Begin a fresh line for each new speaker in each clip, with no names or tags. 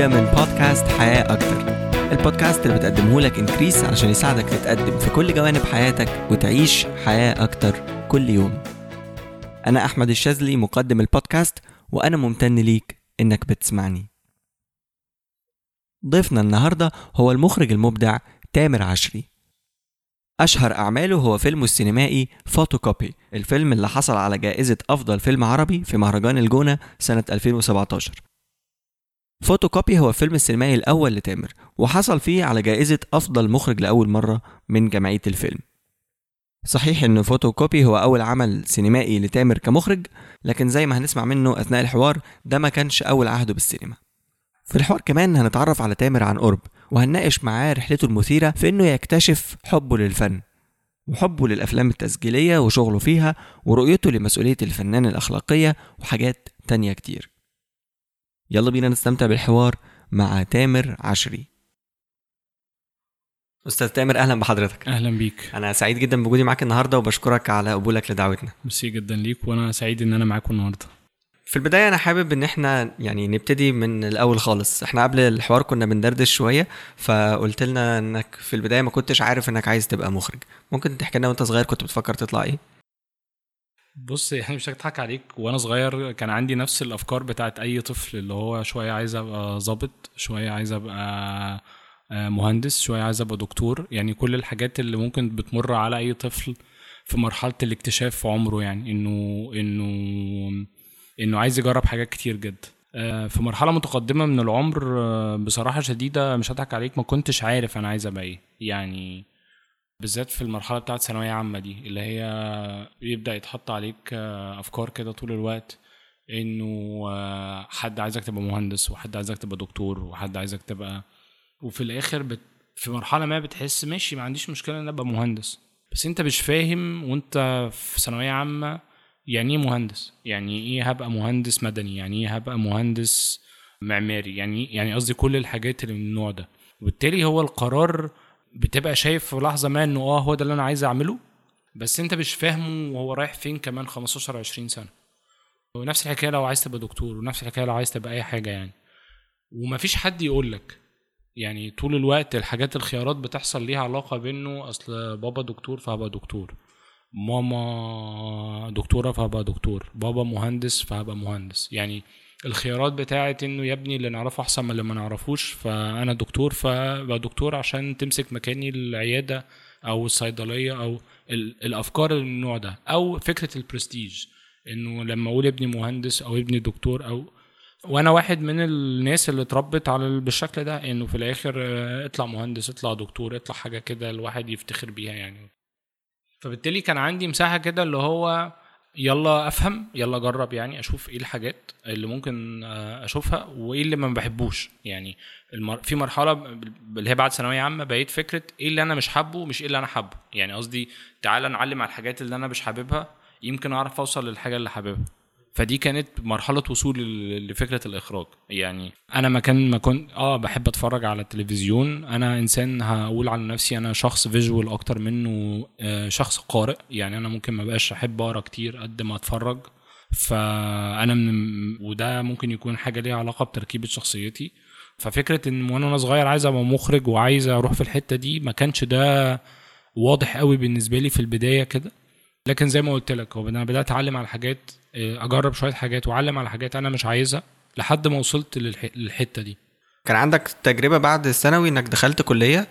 جديده من بودكاست حياة أكتر. البودكاست اللي بتقدمه لك Increase علشان يساعدك تتقدم في كل جوانب حياتك وتعيش حياة أكتر كل يوم. أنا أحمد الشاذلي مقدم البودكاست وأنا ممتن ليك إنك بتسمعني. ضيفنا النهارده هو المخرج المبدع تامر عشري. أشهر أعماله هو فيلمه السينمائي فوتوكوبي الفيلم اللي حصل على جائزة أفضل فيلم عربي في مهرجان الجونة سنة 2017 فوتوكوبي هو الفيلم السينمائي الأول لتامر وحصل فيه على جائزة أفضل مخرج لأول مرة من جمعية الفيلم. صحيح إن فوتوكوبي هو أول عمل سينمائي لتامر كمخرج لكن زي ما هنسمع منه أثناء الحوار ده ما كانش أول عهده بالسينما. في الحوار كمان هنتعرف على تامر عن قرب وهنناقش معاه رحلته المثيرة في إنه يكتشف حبه للفن وحبه للأفلام التسجيلية وشغله فيها ورؤيته لمسؤولية الفنان الأخلاقية وحاجات تانية كتير. يلا بينا نستمتع بالحوار مع تامر عشري. أستاذ تامر أهلا بحضرتك.
أهلا بيك.
أنا سعيد جدا بوجودي معاك النهاردة وبشكرك على قبولك لدعوتنا.
ميرسي جدا ليك وأنا سعيد إن أنا معاكم النهارده.
في البداية أنا حابب إن إحنا يعني نبتدي من الأول خالص، إحنا قبل الحوار كنا بندردش شوية فقلت لنا إنك في البداية ما كنتش عارف إنك عايز تبقى مخرج، ممكن تحكي لنا وأنت صغير كنت بتفكر تطلع إيه؟
بص يعني مش هضحك عليك. وأنا صغير كان عندي نفس الأفكار بتاعت أي طفل اللي هو شوية عايز أبقى ظابط شوية عايز أبقى آه، مهندس شوية عايز أبقى دكتور. يعني كل الحاجات اللي ممكن بتمر على أي طفل في مرحلة الاكتشاف في عمره يعني إنه إنه إنه عايز يجرب حاجات كتير جدا آه، في مرحلة متقدمة من العمر آه، بصراحة شديدة مش هضحك عليك ما كنتش عارف أنا عايز أبقى إيه. يعني بالذات في المرحلة بتاعت ثانوية عامة دي اللي هي يبدا يتحط عليك آه، أفكار كده طول الوقت إنه آه، حد عايزك تبقى مهندس وحد عايزك تبقى دكتور وحد عايزك تبقى وفي الآخر بت... في مرحلة ما بتحس ماشي ما عنديش مشكلة إن أبقى مهندس. بس أنت مش فاهم وأنت في ثانوية عامة يعني إيه مهندس؟ يعني إيه هبقى مهندس مدني؟ يعني إيه هبقى مهندس معماري؟ يعني يعني قصدي كل الحاجات اللي من النوع ده. وبالتالي هو القرار بتبقى شايف في لحظة ما إنه آه هو ده اللي أنا عايز أعمله بس أنت مش فاهمه وهو رايح فين كمان 15 20 سنة. ونفس الحكاية لو عايز تبقى دكتور ونفس الحكاية لو عايز تبقى أي حاجة يعني. ومفيش حد يقول لك. يعني طول الوقت الحاجات الخيارات بتحصل ليها علاقة بإنه أصل بابا دكتور فهبقى دكتور. ماما دكتورة فهبقى دكتور. بابا مهندس فهبقى مهندس. يعني الخيارات بتاعت إنه يا ابني اللي نعرفه أحسن من اللي ما نعرفوش فأنا دكتور فبقى دكتور عشان تمسك مكاني العيادة أو الصيدلية أو ال- الأفكار من النوع ده. أو فكرة البرستيج إنه لما أقول ابني مهندس أو ابني دكتور أو وأنا واحد من الناس اللي اتربت على ال- بالشكل ده إنه في الآخر آه، اطلع مهندس اطلع دكتور اطلع حاجة كده الواحد يفتخر بيها يعني. فبالتالي كان عندي مساحة كده اللي هو يلا أفهم يلا أجرب يعني أشوف إيه الحاجات اللي ممكن آه، أشوفها وإيه اللي ما بحبوش. يعني المر... في مرحلة اللي هي بعد ثانوية عامة بقيت فكرة إيه اللي أنا مش حابه مش إيه اللي أنا حابه. يعني قصدي تعالى نعلم على الحاجات اللي أنا مش حاببها يمكن أعرف أوصل للحاجة اللي حاببها. فدي كانت مرحلة وصول لفكرة الإخراج. يعني أنا ما كان ما كنت آه بحب أتفرج على التلفزيون. أنا إنسان هقول على نفسي أنا شخص فيجوال أكتر منه آه، شخص قارئ. يعني أنا ممكن ما بقاش أحب أقرأ كتير قد ما أتفرج. فأنا من وده ممكن يكون حاجة ليها علاقة بتركيبة شخصيتي. ففكرة إن وأنا صغير عايز أبقى مخرج وعايز أروح في الحتة دي ما كانش ده واضح قوي بالنسبة لي في البداية كده. لكن زي ما قلت لك هو أنا بدأت أتعلم على حاجات آه، أجرب شوية حاجات وأعلم على حاجات أنا مش عايزها لحد ما وصلت للح- للحتة دي.
كان عندك تجربة بعد الثانوي إنك دخلت كلية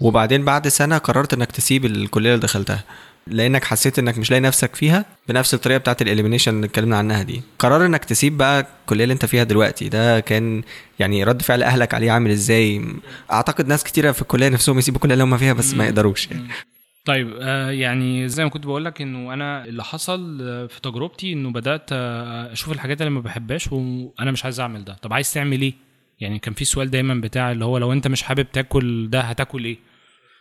وبعدين بعد سنة قررت إنك تسيب الكلية اللي دخلتها؟ لأنك حسيت إنك مش لاقي نفسك فيها بنفس الطريقة بتاعت الإليمينيشن اللي اتكلمنا عنها دي. قرار إنك تسيب بقى الكلية اللي أنت فيها دلوقتي ده كان يعني رد فعل أهلك عليه عامل إزاي؟ أعتقد ناس كتيرة في الكلية نفسهم يسيبوا الكلية اللي هم فيها بس ما يقدروش. يعني.
طيب آه يعني زي ما كنت بقول لك إنه أنا اللي حصل آه، في تجربتي إنه بدأت آه، أشوف الحاجات اللي ما بحبهاش وأنا مش عايز أعمل ده. طب عايز تعمل إيه؟ يعني كان في سؤال دايما بتاع اللي هو لو أنت مش حابب تاكل ده هتاكل إيه؟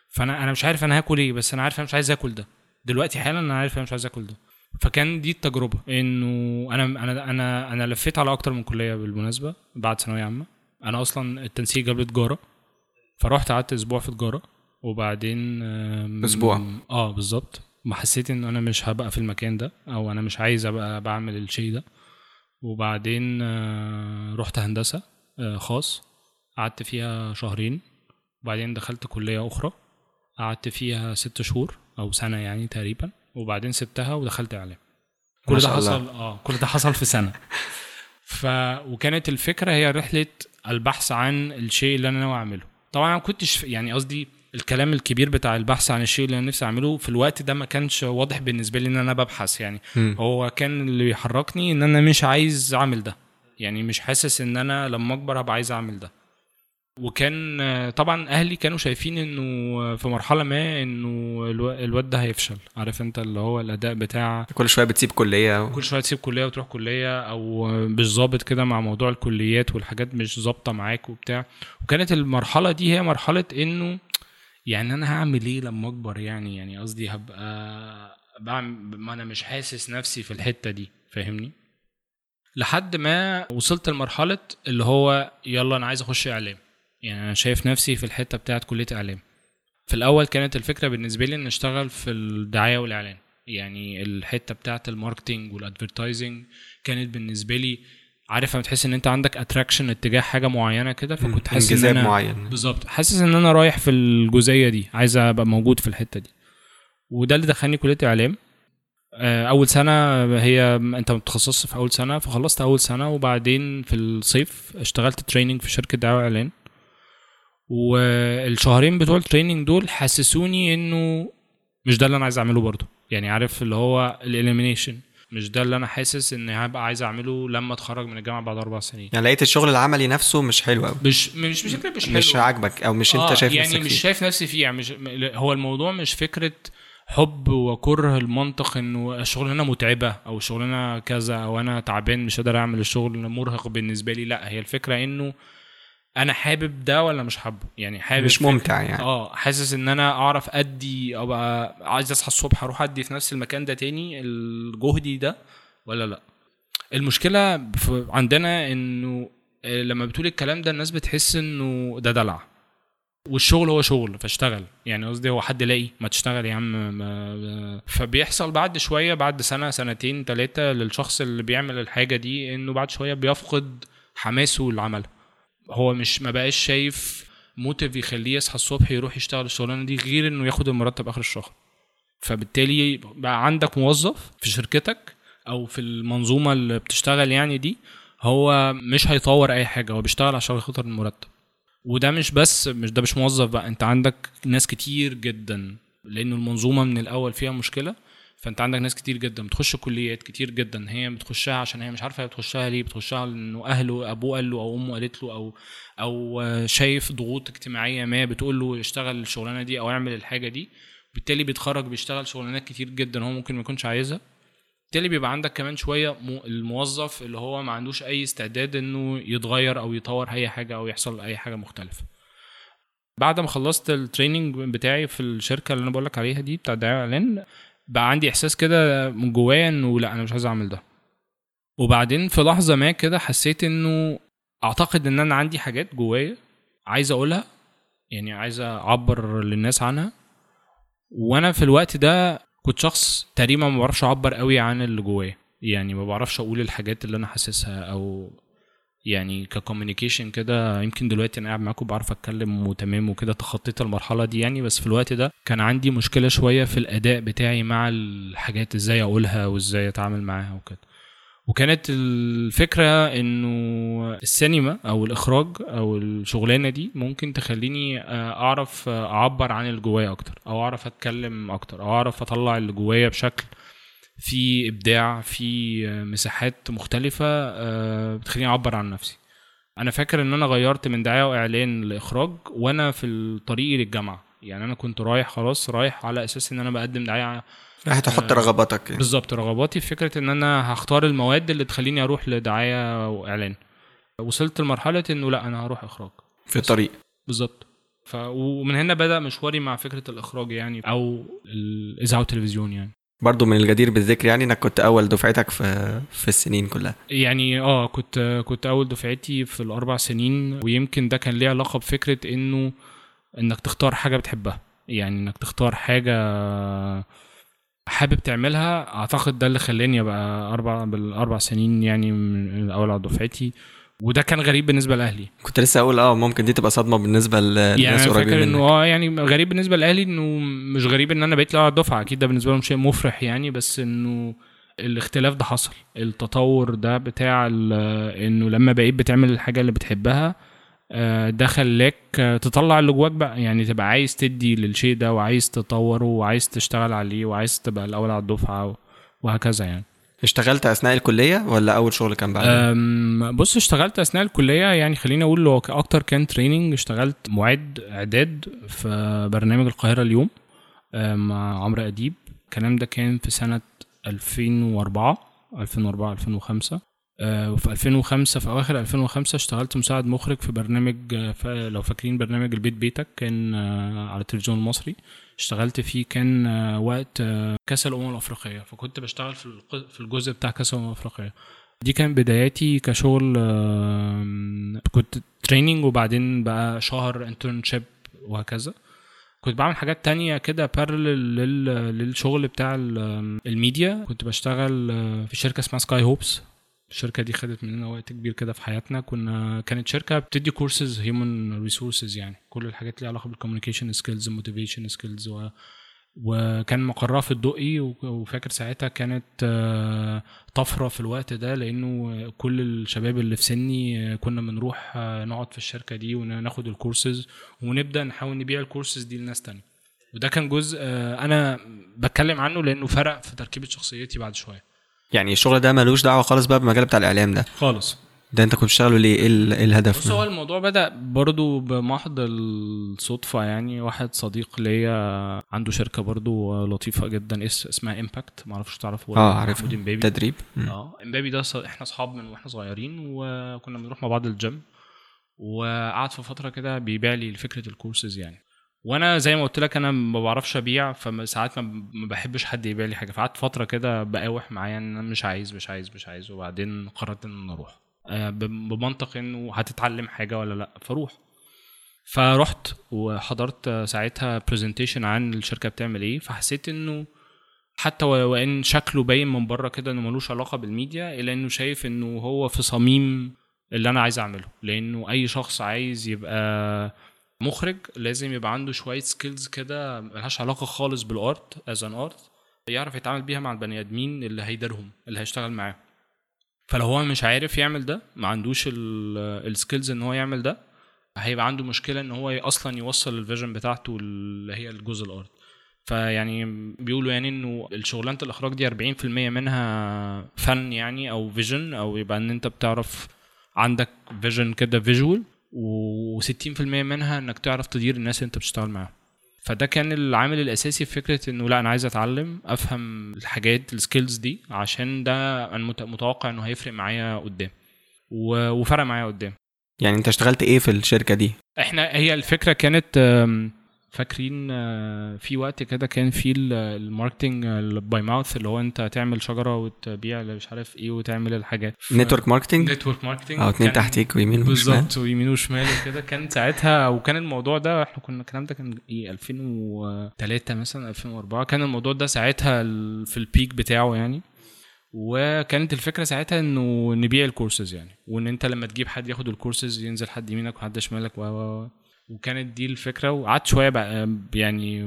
فأنا أنا مش عارف أنا هاكل إيه بس أنا عارف أنا مش عايز آكل ده. دلوقتي حالا أنا عارف أنا مش عايز آكل ده. فكان دي التجربة إنه أنا أنا أنا أنا لفيت على أكتر من كلية بالمناسبة بعد ثانوية عامة. أنا أصلا التنسيق جاب لي تجارة فرحت قعدت أسبوع في تجارة. وبعدين آم،
أسبوع.
آه بالظبط. ما حسيت إن أنا مش هبقى في المكان ده أو أنا مش عايز أبقى بعمل الشيء ده. وبعدين آه، رحت هندسة آه، خاص. قعدت فيها شهرين. وبعدين دخلت كلية أخرى. قعدت فيها ست شهور أو سنة يعني تقريبا. وبعدين سبتها ودخلت إعلام. كل ده. حصل آه كل ده حصل في سنة. ف وكانت الفكرة هي رحلة البحث عن الشيء اللي أنا ناوي أعمله. طبعا أنا ما كنتش يعني قصدي الكلام الكبير بتاع البحث عن الشيء اللي أنا نفسي أعمله في الوقت ده ما كانش واضح بالنسبة لي إن أنا ببحث يعني.
مم.
هو كان اللي بيحركني إن أنا مش عايز أعمل ده. يعني مش حاسس إن أنا لما أكبر هبقى عايز أعمل ده. وكان طبعا أهلي كانوا شايفين إنه في مرحلة ما إنه الو- الواد ده هيفشل. عارف أنت اللي هو الأداء بتاع
كل شوية بتسيب كلية. و...
كل شوية تسيب كلية وتروح كلية أو مش ظابط كده مع موضوع الكليات والحاجات مش ظابطة معاك وبتاع. وكانت المرحلة دي هي مرحلة إنه يعني أنا هعمل إيه لما أكبر يعني؟ يعني قصدي هبقى بعمل ما أنا مش حاسس نفسي في الحتة دي فاهمني؟ لحد ما وصلت لمرحلة اللي هو يلا أنا عايز أخش إعلام. يعني أنا شايف نفسي في الحتة بتاعت كلية إعلام. في الأول كانت الفكرة بالنسبة لي إن أشتغل في الدعاية والإعلان. يعني الحتة بتاعت ال marketing وال advertising كانت بالنسبة لي عارف لما تحس إن أنت عندك attraction اتجاه حاجة معينة كده فكنت حاسس
إن
أنا
معين.
بالظبط. حاسس إن أنا رايح في الجزئية دي عايز أبقى موجود في الحتة دي. وده اللي دخلني كلية إعلام. آه، أول سنة هي أنت متخصص في أول سنة فخلصت أول سنة وبعدين في الصيف اشتغلت training في شركة دعايه واعلان والشهرين بتوع ال training دول حسسوني إنه مش ده اللي أنا عايز أعمله برضه. يعني عارف اللي هو ال elimination مش ده اللي أنا حاسس ان هبقى عايز أعمله لما أتخرج من الجامعة بعد أربع سنين.
يعني لقيت الشغل العملي نفسه مش حلو قوي
مش مش مش مش حلو.
مش عاجبك أو مش أنت
آه،
شايف
يعني
نفسك
مش شايف نفسي فيه. يعني مش هو الموضوع مش فكرة حب وكره المنطق إنه الشغلانه متعبة أو الشغلانه كذا أو أنا تعبان مش قادر أعمل الشغل مرهق بالنسبة لي. لا هي الفكرة إنه أنا حابب ده ولا مش حابه؟ يعني حابب
مش ممتع يعني.
آه حاسس إن أنا أعرف أدي أبقى عايز أصحى الصبح أروح أدي في نفس المكان ده تاني الجهدي ده ولا لأ؟ المشكلة عندنا إنه آه، لما بتقول الكلام ده الناس بتحس إنه ده دلع. والشغل هو شغل فاشتغل. يعني قصدي هو حد لاقي ما تشتغل يا عم ما ما- فبيحصل بعد شوية بعد سنة سنتين ثلاثة للشخص اللي بيعمل الحاجة دي إنه بعد شوية بيفقد حماسه للعمل. هو مش ما بقاش شايف موتيف يخليه يصحى الصبح يروح يشتغل الشغلانة دي غير إنه ياخد المرتب آخر الشهر. فبالتالي بقى عندك موظف في شركتك أو في المنظومة اللي بتشتغل يعني دي هو مش هيطور أي حاجة هو بيشتغل عشان خاطر المرتب. وده مش بس مش ده مش موظف بقى أنت عندك ناس كتير جدا لأنه المنظومة من الأول فيها مشكلة. فانت عندك ناس كتير جدا بتخش كليات كتير جدا هي بتخشها عشان هي مش عارفة هي بتخشها ليه بتخشها لأنه أهله أبوه قال له أو أمه قالت له أو أو شايف ضغوط اجتماعية ما بتقول له اشتغل الشغلانة دي أو اعمل الحاجة دي بالتالي بيتخرج بيشتغل شغلانات كتير جدا هو ممكن ما يكونش عايزها. بالتالي بيبقى عندك كمان شوية مو- الموظف اللي هو ما عندوش أي استعداد إنه يتغير أو يطور أي حاجة أو يحصل أي حاجة مختلفة. بعد ما خلصت التريننج بتاعي في الشركة اللي أنا بقول لك عليها دي بتاع دعايه واعلان بقى عندي إحساس كده من جوايا إنه لأ أنا مش عايز أعمل ده. وبعدين في لحظة ما كده حسيت إنه أعتقد إن أنا عندي حاجات جوايا عايز أقولها يعني عايز أعبر للناس عنها. وأنا في الوقت ده كنت شخص تقريبا ما بعرفش أعبر قوي عن اللي جوايا يعني ما بعرفش أقول الحاجات اللي أنا حاسسها أو يعني ككوميونيكيشن كده يمكن دلوقتي أنا قاعد معاكم بعرف أتكلم وتمام وكده تخطيت المرحلة دي يعني بس في الوقت ده كان عندي مشكلة شوية في الأداء بتاعي مع الحاجات إزاي أقولها وإزاي أتعامل معاها وكده. وكانت الفكرة إنه السينما أو الإخراج أو الشغلانة دي ممكن تخليني آه، أعرف آه، أعبر عن اللي جوايا أكتر أو أعرف أتكلم أكتر أو أعرف أطلع اللي جوايا بشكل في إبداع في آه، مساحات مختلفة آه، بتخليني أعبر عن نفسي. أنا فاكر إن أنا غيرت من دعاية وإعلان لإخراج وأنا في الطريق للجامعة. يعني أنا كنت رايح خلاص رايح على أساس إن أنا بقدم دعاية
راح تحط
آه،
رغباتك
بالظبط رغباتي في فكرة إن أنا هختار المواد اللي تخليني أروح لدعاية وإعلان. وصلت لمرحلة إنه لأ أنا هروح إخراج.
في الطريق.
بالظبط. ف... ومن هنا بدأ مشواري مع فكرة الإخراج يعني أو الاذاعه والتلفزيون يعني.
برضو من الجدير بالذكر يعني إنك كنت أول دفعتك في في السنين كلها.
يعني آه كنت كنت أول دفعتي في الأربع سنين ويمكن ده كان ليه علاقة بفكرة إنه إنك تختار حاجة بتحبها. يعني إنك تختار حاجة حابب تعملها أعتقد ده اللي خلاني أبقى أربع بالأربع سنين يعني من الأول على دفعتي. وده كان غريب بالنسبة لأهلي.
كنت لسه أقول آه ممكن دي تبقى صدمة بالنسبة للناس
يعني
قريبين
فاكر إنه
منك.
آه يعني غريب بالنسبة لأهلي إنه مش غريب إن أنا بقيت لاعب الدفعه أكيد ده بالنسبة لهم شيء مفرح يعني بس إنه الاختلاف ده حصل. التطور ده بتاع ال- إنه لما بقيت بتعمل الحاجة اللي بتحبها آه، ده خلاك آه، تطلع اللي جواك بقى. يعني تبقى عايز تدي للشيء ده وعايز تطوره وعايز تشتغل عليه وعايز تبقى الأول على الدفعة وهكذا يعني.
اشتغلت أثناء الكلية ولا أول شغل كان بعد
بص اشتغلت أثناء الكلية يعني خليني أقول له أكتر كان تريننج اشتغلت معد إعداد في برنامج القاهرة اليوم مع عمرو أديب. الكلام ده كان في سنة 2004 2004 2005 أه، وفي 2005 في أواخر 2005 اشتغلت مساعد مخرج في برنامج لو فاكرين برنامج البيت بيتك كان أه، على التلفزيون المصري. اشتغلت فيه كان أه، وقت أه، كأس الأمم الأفريقية. فكنت بشتغل في الجزء بتاع كأس الأمم الأفريقية. دي كان بداياتي كشغل كنت training وبعدين بقى شهر internship وهكذا. كنت بعمل حاجات تانية كده parallel للشغل بتاع ال- الميديا. كنت بشتغل آه، في شركة اسمها Sky Hopes الشركة دي خدت مننا وقت كبير كده في حياتنا. كنا كانت شركة بتدي courses human resources يعني. كل الحاجات اللي علاقة بال communication skills motivation skills و وكان مقرها في الدقي وفاكر ساعتها كانت آه، طفرة في الوقت ده لأنه كل الشباب اللي في سني آه، كنا بنروح آه، نقعد في الشركة دي وناخد الكورسز ونبدأ نحاول نبيع الكورسز دي لناس تانية. وده كان جزء أنا بتكلم عنه لأنه فرق في تركيبة شخصيتي بعد شوية.
يعني الشغل ده ملوش دعوة خالص بقى بالمجال بتاع الإعلام ده.
خالص.
ده انت كنت بتشتغله ليه؟ إيه إيه الهدف
بص هو؟ الموضوع بدأ برضو بمحض الصدفة يعني. واحد صديق ليا عنده شركة برضو لطيفة جدا اس اسمها Impact معرفش تعرفه ولا آه
عارف
Impact.
تدريب.
آه إمبابي ده إحنا اصحاب من وإحنا صغيرين وكنا بنروح مع بعض الجيم وقعد في فترة كده بيبيع لي فكرة الكورسز يعني. وأنا زي ما قلت لك أنا ما بعرفش ابيع فساعات ما بحبش حد يبيع لي حاجة. فقعدت فترة كده بقاوح معايا ان أنا مش عايز مش عايز مش عايز وبعدين قررت ان أنا أروح. آه، بمنطق انه هتتعلم حاجة ولا لأ فروح. فرحت وحضرت ساعتها presentation عن الشركة بتعمل إيه. فحسيت انه حتى وان شكله باين من بره كده انه ملوش علاقة بالميديا إلا انه شايف انه هو في صميم اللي أنا عايز اعمله. لأنه اي شخص عايز يبقى مخرج لازم يبقى عنده شوية skills كده ملهاش علاقة خالص بال art as an art يعرف يتعامل بيها مع البني آدمين اللي هيديرهم اللي هيشتغل معاه فلو هو مش عارف يعمل ده ما عندوش ال skills إن هو يعمل ده هيبقى عنده مشكلة إن هو أصلا يوصل ال vision بتاعته اللي هي الجزء ال art فيعني بيقولوا يعني إنه الشغلانة الإخراج دي 40% منها فن يعني أو vision أو يبقى إن أنت بتعرف عندك vision كده visual و60% منها إنك تعرف تدير الناس اللي أنت بتشتغل معاهم. فده كان العامل الأساسي في فكرة إنه لا أنا عايز أتعلم أفهم الحاجات ال skills دي عشان ده أنا مت- متوقع إنه هيفرق معايا قدام. وفرق معايا قدام.
يعني أنت اشتغلت إيه في الشركة دي؟
إحنا هي الفكرة كانت فاكرين آه، في وقت كده كان في ال- ال marketing by mouth اللي هو انت تعمل شجرة وتبيع مش عارف إيه وتعمل الحاجات.
network marketing
network marketing
آه اتنين تحتيك ويمين وشمال؟
بالظبط ويمين وشمال وكده. كان ساعتها وكان الموضوع ده إحنا كنا الكلام ده كان إيه 2003 مثلا 2004 كان الموضوع ده ساعتها في ال peak بتاعه يعني. وكانت الفكرة ساعتها إنه نبيع الكورسز يعني. وإن أنت لما تجيب حد ياخد الكورسز ينزل حد يمينك وحد شمالك و. وكانت دي الفكرة وقعدت شوية بقى يعني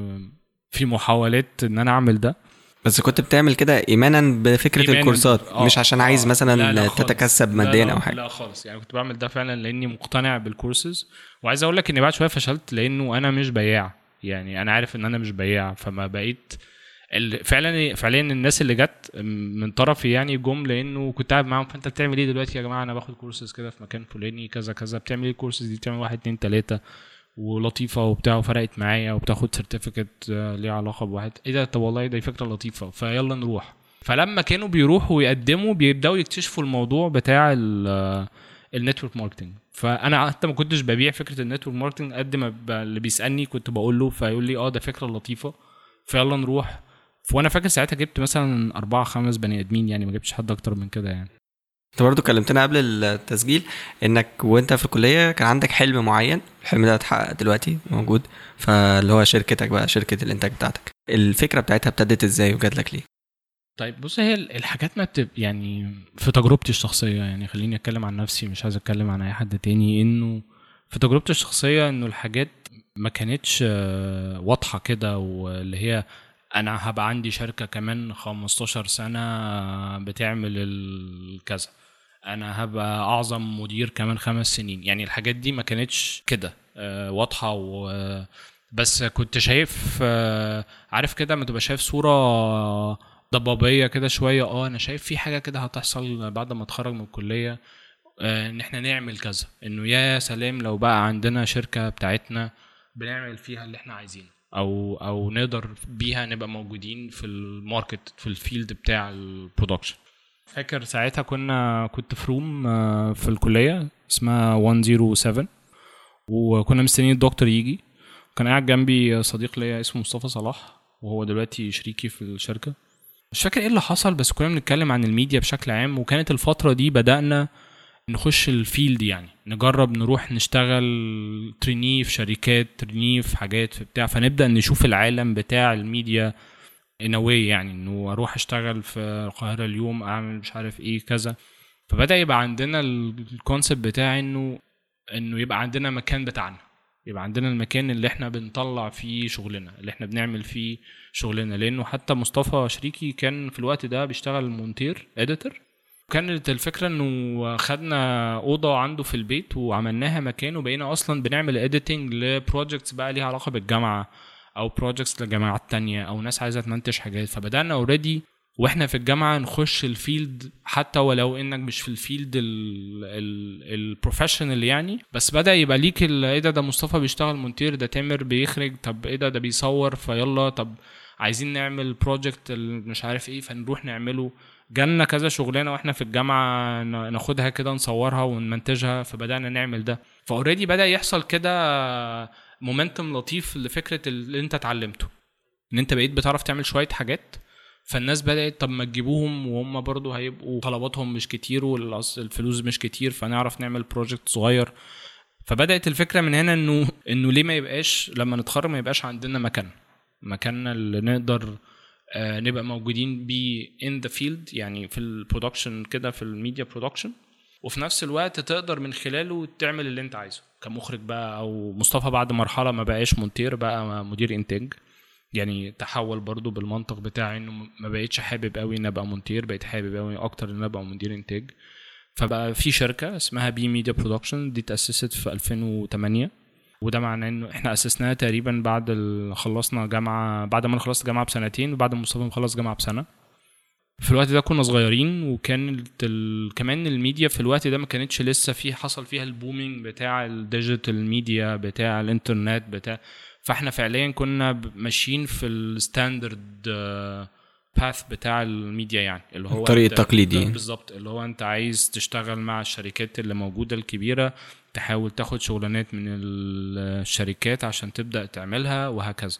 في محاولات إن أنا أعمل ده
بس كنت بتعمل كده إيمانا بفكرة
إيماناً.
الكورسات
آه،
مش عشان عايز
آه.
مثلا
لا، لا.
تتكسب ماديا أو حاجة
لا خالص يعني كنت بعمل ده فعلا لأني مقتنع بالكورسز وعايز أقول لك إني بعد شوية فشلت لأنه أنا مش بياع يعني أنا عارف إن أنا مش بياع فما بقيت فعلا فعليا الناس اللي جت من طرفي يعني جم لأنه كنت قاعد معاهم فأنت بتعمل إيه دلوقتي يا جماعة؟ أنا باخد كورسز كده في مكان فلاني كذا كذا. بتعمل إيه الكورسز دي؟ بتعمل واحد اتنين تلاتة ولطيفة وبتاع وفرقت معايا وبتاخد certificate ليها علاقة بواحد. إيه ده؟ طب والله دي فكرة لطيفة فيلا نروح. فلما كانوا بيروحوا ويقدموا بيبدأوا يكتشفوا الموضوع بتاع ال network marketing فأنا حتى ما كنتش ببيع فكرة ال network marketing قد ما اللي بيسألني كنت بقول له فيقول لي آه ده فكرة لطيفة فيلا نروح. وأنا فاكر ساعتها جبت مثلا أربعة خمس بني آدمين يعني ما جبتش حد أكتر من كده يعني.
انت برضو كلمتنا قبل التسجيل إنك وأنت في الكلية كان عندك حلم معين الحلم ده اتحقق دلوقتي موجود فاللي هو شركتك بقى شركة الإنتاج بتاعتك. الفكرة بتاعتها ابتدت إزاي وجات لك ليه؟
طيب بص هي الحاجات ما بتب يعني في تجربتي الشخصية يعني خليني أتكلم عن نفسي مش عايز أتكلم عن أي حد تاني إنه في تجربتي الشخصية إنه الحاجات ما كانتش آه، واضحة كده واللي هي أنا هبقى عندي شركة كمان 15 سنة بتعمل الكذا. أنا هبقى أعظم مدير كمان خمس سنين. يعني الحاجات دي ما كانتش كده آه، واضحة و بس كنت شايف آه، عارف كده لما تبقى شايف صورة ضبابية كده شوية آه أنا شايف في حاجة كده هتحصل بعد ما أتخرج من الكلية آه، إن إحنا نعمل كذا. إنه يا سلام لو بقى عندنا شركة بتاعتنا بنعمل فيها اللي إحنا عايزينه. أو أو نقدر بيها نبقى موجودين في ال market في ال field بتاع ال production فاكر ساعتها كنا كنت في room آه، في الكلية اسمها 107 وكنا مستنيين الدكتور يجي. كان قاعد جنبي صديق ليا اسمه مصطفى صلاح وهو دلوقتي شريكي في الشركة. مش فاكر إيه اللي حصل بس كنا بنتكلم عن الميديا بشكل عام وكانت الفترة دي بدأنا نخش ال field يعني نجرب نروح نشتغل trainee في شركات trainee في حاجات في بتاع فنبدأ نشوف العالم بتاع ال media way يعني إنه أروح أشتغل في القاهرة اليوم أعمل مش عارف إيه كذا. فبدأ يبقى عندنا ال concept بتاع إنه إنه يبقى عندنا مكان بتاعنا يبقى عندنا المكان اللي إحنا بنطلع فيه شغلنا اللي إحنا بنعمل فيه شغلنا. لأنه حتى مصطفى شريكي كان في الوقت ده بيشتغل مونتير editor كانت الفكرة إنه خدنا أوضة عنده في البيت وعملناها مكان وبقينا أصلا بنعمل editing ل projects بقى ليها علاقة بالجامعة أو projects لجامعات تانية أو ناس عايزة تمنتج حاجات. فبدأنا already وإحنا في الجامعة نخش ال field حتى ولو إنك مش في ال field ال professional يعني. بس بدأ يبقى ليك إيه ده ده مصطفى بيشتغل مونتير ده تامر بيخرج طب إيه ده ده بيصور فيلا طب عايزين نعمل project مش عارف إيه فنروح نعمله. جالنا كذا شغلانة وإحنا في الجامعة ناخدها كده نصورها ونمنتجها فبدأنا نعمل ده. ف already بدأ يحصل كده momentum لطيف لفكرة اللي أنت اتعلمته. إن أنت بقيت بتعرف تعمل شوية حاجات فالناس بدأت طب ما تجيبوهم وهم برضو هيبقوا طلباتهم مش كتير والفلوس مش كتير فنعرف نعمل project صغير. فبدأت الفكرة من هنا إنه إنه ليه ما يبقاش لما نتخرج ما يبقاش عندنا مكان. مكاننا اللي نقدر نبقى موجودين بيه in the field يعني في ال production كده في ال media production وفي نفس الوقت تقدر من خلاله تعمل اللي انت عايزه كمخرج بقى أو مصطفى بعد مرحلة ما بقاش مونتير بقى مدير إنتاج. يعني تحول برضو بالمنطق بتاعي إنه ما بقيتش حابب قوي إن أبقى مونتير بقيت حابب قوي أكتر إن أبقى مدير إنتاج. فبقى في شركة اسمها بي media production دي تأسست في 2008 وده معناه إنه إحنا اسسناها تقريبا بعد خلصنا جامعة بعد ما أنا خلصت جامعة بسنتين وبعد ما مصطفى مخلص جامعة بسنة. في الوقت ده كنا صغيرين وكانت ال... كمان الميديا في الوقت ده ما كانتش لسه في حصل فيها ال booming بتاع ال digital media بتاع الانترنت بتاع. فإحنا فعليا كنا ماشيين في ال standard path بتاع الميديا يعني. اللي هو
الطريق التقليدي.
بالظبط. اللي هو أنت عايز تشتغل مع الشركات اللي موجودة الكبيرة تحاول تاخد شغلانات من الشركات عشان تبدأ تعملها وهكذا.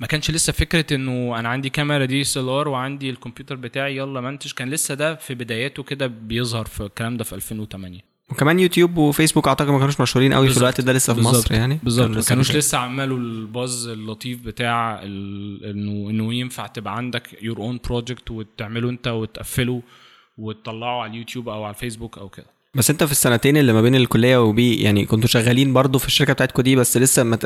ما كانش لسه فكرة إنه أنا عندي كاميرا DSLR وعندي الكمبيوتر بتاعي يلا منتج. كان لسه ده في بداياته كده بيظهر في الكلام ده في 2008
وكمان يوتيوب وفيسبوك أعتقد ما كانوش مشهورين قوي في. الوقت ده لسه في. مصر يعني؟
بالظبط. ما كانوش لسه عملوا ال buzz اللطيف بتاع إنه إنه ينفع تبقى عندك your own project وتعمله أنت وتقفله وتطلعه على اليوتيوب أو على الفيسبوك أو كده.
بس انت في السنتين اللي ما بين الكلية وبي يعني كنتوا شغالين برضو في الشركة بتاعتكم دي بس لسه ما.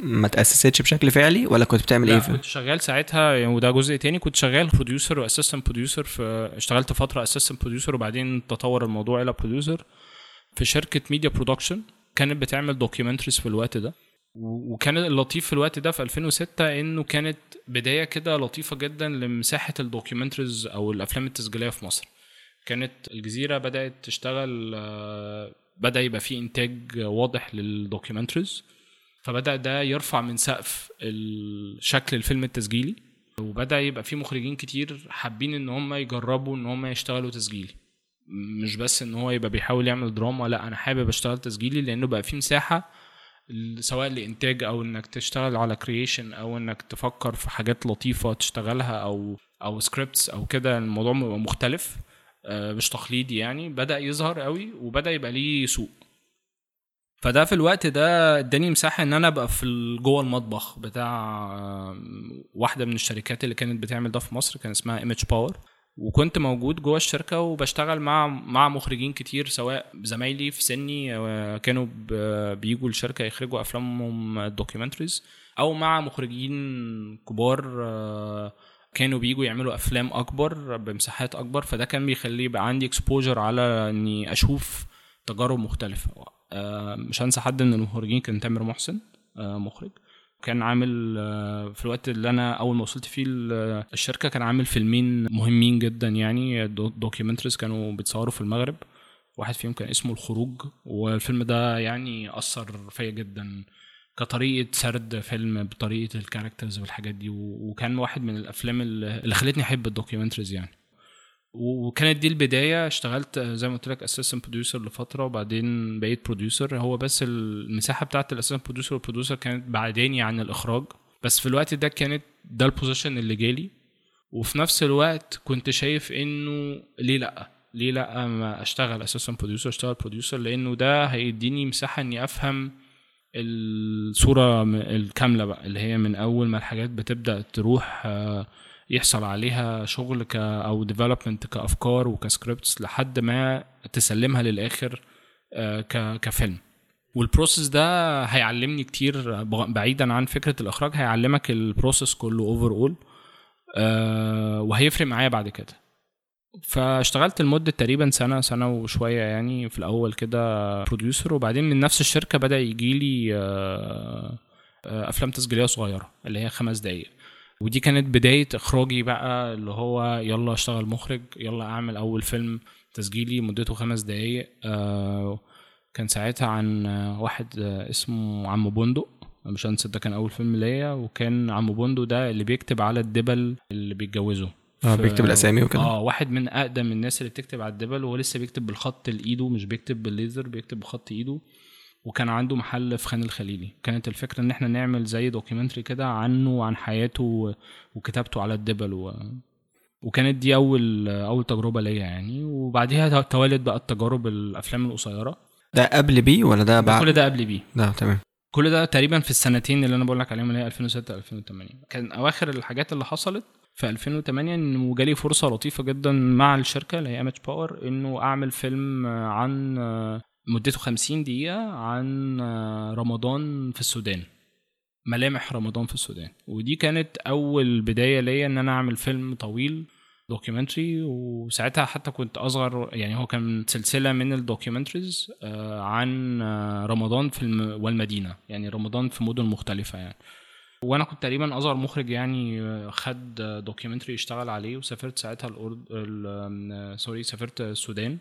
ما تأسستش بشكل فعلي ولا كنت بتعمل إيه
كنت شغال ساعتها يعني وده جزء تاني كنت شغال producer و assistant producer في اشتغلت فترة assistant producer وبعدين تطور الموضوع إلى producer في شركة media production كانت بتعمل documentaries في الوقت ده وكان اللطيف في الوقت ده في 2006 إنه كانت بداية كده لطيفة جدا لمساحة ال documentaries أو الأفلام التسجيلية في مصر كانت الجزيرة بدأت تشتغل آه، بدأ يبقى في إنتاج واضح لل documentaries فبدأ ده يرفع من سقف شكل الفيلم التسجيلي وبدأ يبقى في مخرجين كتير حابين إن هم يجربوا إن هم يشتغلوا تسجيلي. مش بس إن هو يبقى بيحاول يعمل دراما لأ أنا حابب أشتغل تسجيلي لأنه بقى في مساحة سواء لإنتاج أو إنك تشتغل على creation أو إنك تفكر في حاجات لطيفة تشتغلها أو أو scripts أو كده الموضوع مختلف. مش تقليدي يعني بدأ يظهر قوي وبدأ يبقى ليه سوق. فده في الوقت ده اداني مساحة إن أنا أبقى في جوه المطبخ بتاع آم، واحدة من الشركات اللي كانت بتعمل ده في مصر كان اسمها Image Power وكنت موجود جوه الشركة وبشتغل مع مع مخرجين كتير سواء زمايلي في سني آه، كانوا بيجوا الشركة يخرجوا أفلامهم ال documentaries أو مع مخرجين كبار آه، كانوا بيجوا يعملوا أفلام أكبر بمساحات أكبر فده كان بيخلي يبقى عندي exposure على إني أشوف تجارب مختلفة. آه، مش هنسى حد من المخرجين كان تامر محسن آه، مخرج. كان عامل آه، في الوقت اللي أنا أول ما وصلت فيه ال- الشركة كان عامل فيلمين مهمين جدا يعني دو- documentaries كانوا بيتصوروا في المغرب. واحد فيهم كان اسمه الخروج والفيلم ده يعني أثر فيا جدا. كطريقة سرد فيلم بطريقة ال characters والحاجات دي وكان واحد من الأفلام اللي خلتني أحب ال documentaries يعني. وكانت دي البداية اشتغلت زي ما قلت لك assistant producer لفترة وبعدين بقيت producer هو بس المساحة بتاعت ال assistant producer وال producer كانت بعداني عن الإخراج. بس في الوقت ده كانت ده ال position اللي جالي. وفي نفس الوقت كنت شايف إنه ليه لأ؟ ليه لأ ما أشتغل assistant producer أشتغل producer لأنه ده هيديني مساحة إني أفهم الصورة الكاملة بقى اللي هي من أول ما الحاجات بتبدأ تروح آه، يحصل عليها شغل ك أو development كأفكار وك scripts لحد ما تسلمها للآخر آه، كفيلم. وال process ده هيعلمني كتير بعيدا عن فكرة الإخراج هيعلمك ال process كله overall وهيفرق معايا بعد كده. فاشتغلت لمدة تقريبا سنة سنة وشوية يعني في الأول كده producer وبعدين من نفس الشركة بدأ يجيلي آه، آه، أفلام تسجيلية صغيرة اللي هي خمس دقايق. ودي كانت بداية إخراجي بقى اللي هو يلا أشتغل مخرج يلا أعمل أول فيلم تسجيلي مدته خمس دقايق. آه، كان ساعتها عن واحد اسمه عم بندق. مش هنسى ده كان أول فيلم ليا وكان عم بندق ده اللي بيكتب على الدبل اللي بيتجوزوا آه
بيكتب الأسامي وكده.
آه واحد من أقدم الناس اللي بتكتب على الدبل وهو لسه بيكتب بالخط الايده مش بيكتب بالليزر بيكتب بخط ايده وكان عنده محل في خان الخليلي. كانت الفكرة إن إحنا نعمل زي documentary كده عنه وعن حياته وكتابته على الدبل و... وكانت دي أول أول تجربة ليا يعني. وبعديها توالت بقى التجارب الأفلام القصيرة.
ده قبل بي ولا ده بعد؟
كل ده قبل بيه.
ده تمام.
كل ده تقريبا في السنتين اللي أنا بقول لك عليهم اللي هي 2006 2008 كان أواخر الحاجات اللي حصلت في 2008 انه جالي فرصة لطيفة جدا مع الشركة اللي هي Image Power إنه أعمل فيلم عن مدته 50 دقيقة عن رمضان في السودان ملامح رمضان في السودان. ودي كانت أول بداية ليا إن أنا أعمل فيلم طويل documentary وساعتها حتى كنت أصغر يعني هو كان سلسلة من ال documentaries آه، عن آه، رمضان في الم... والمدينة يعني رمضان في مدن مختلفة يعني. وأنا كنت تقريبا اصغر مخرج يعني آه، خد documentary يشتغل عليه وسافرت ساعتها الأرض سوري سافرت السودان.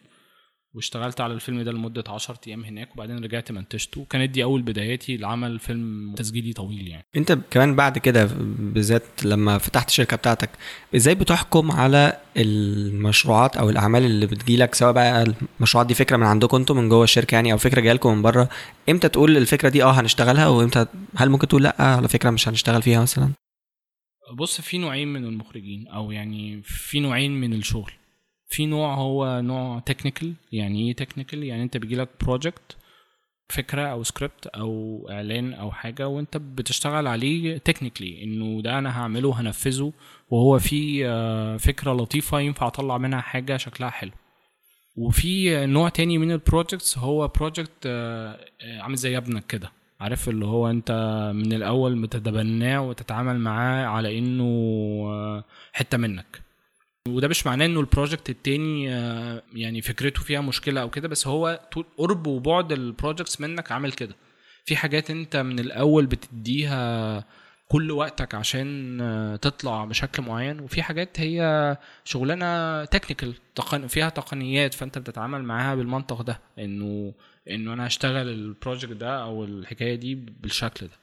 واشتغلت على الفيلم ده لمدة 10 أيام هناك وبعدين رجعت منتجته وكانت دي أول بداياتي لعمل فيلم تسجيلي طويل يعني.
انت كمان بعد كده بالذات لما فتحت الشركة بتاعتك إزاي بتحكم على المشروعات أو الأعمال اللي بتجيلك؟ سواء بقى المشروعات دي فكرة من عندكم أنتم من جوه الشركة يعني أو فكرة جاية لكم من بره إمتى تقول الفكرة دي آه هنشتغلها؟ وامتى هل ممكن تقول لأ على فكرة مش هنشتغل فيها مثلا؟
بص في نوعين من المخرجين أو يعني في نوعين من الشغل. في نوع هو نوع technical يعني إيه technical يعني أنت بيجيلك project فكرة أو سكريبت أو إعلان أو حاجة وأنت بتشتغل عليه technically إنه ده أنا هعمله هنفذه وهو في آه، فكرة لطيفة ينفع أطلع منها حاجة شكلها حلو. وفي نوع تاني من ال projects هو project عامل زي ابنك كده عارف؟ اللي هو أنت من الأول بتتبناه وتتعامل معاه على إنه آه، حتة منك. وده مش معناه إنه ال project التاني آه، يعني فكرته فيها مشكلة أو كده بس هو قرب وبعد ال projects منك عامل كده. في حاجات أنت من الأول بتديها كل وقتك عشان آه، تطلع بشكل معين وفي حاجات هي شغلانة technical فيها تقنيات فأنت بتتعامل معاها بالمنطق ده إنه إنه أنا هشتغل ال project ده أو الحكاية دي بالشكل ده.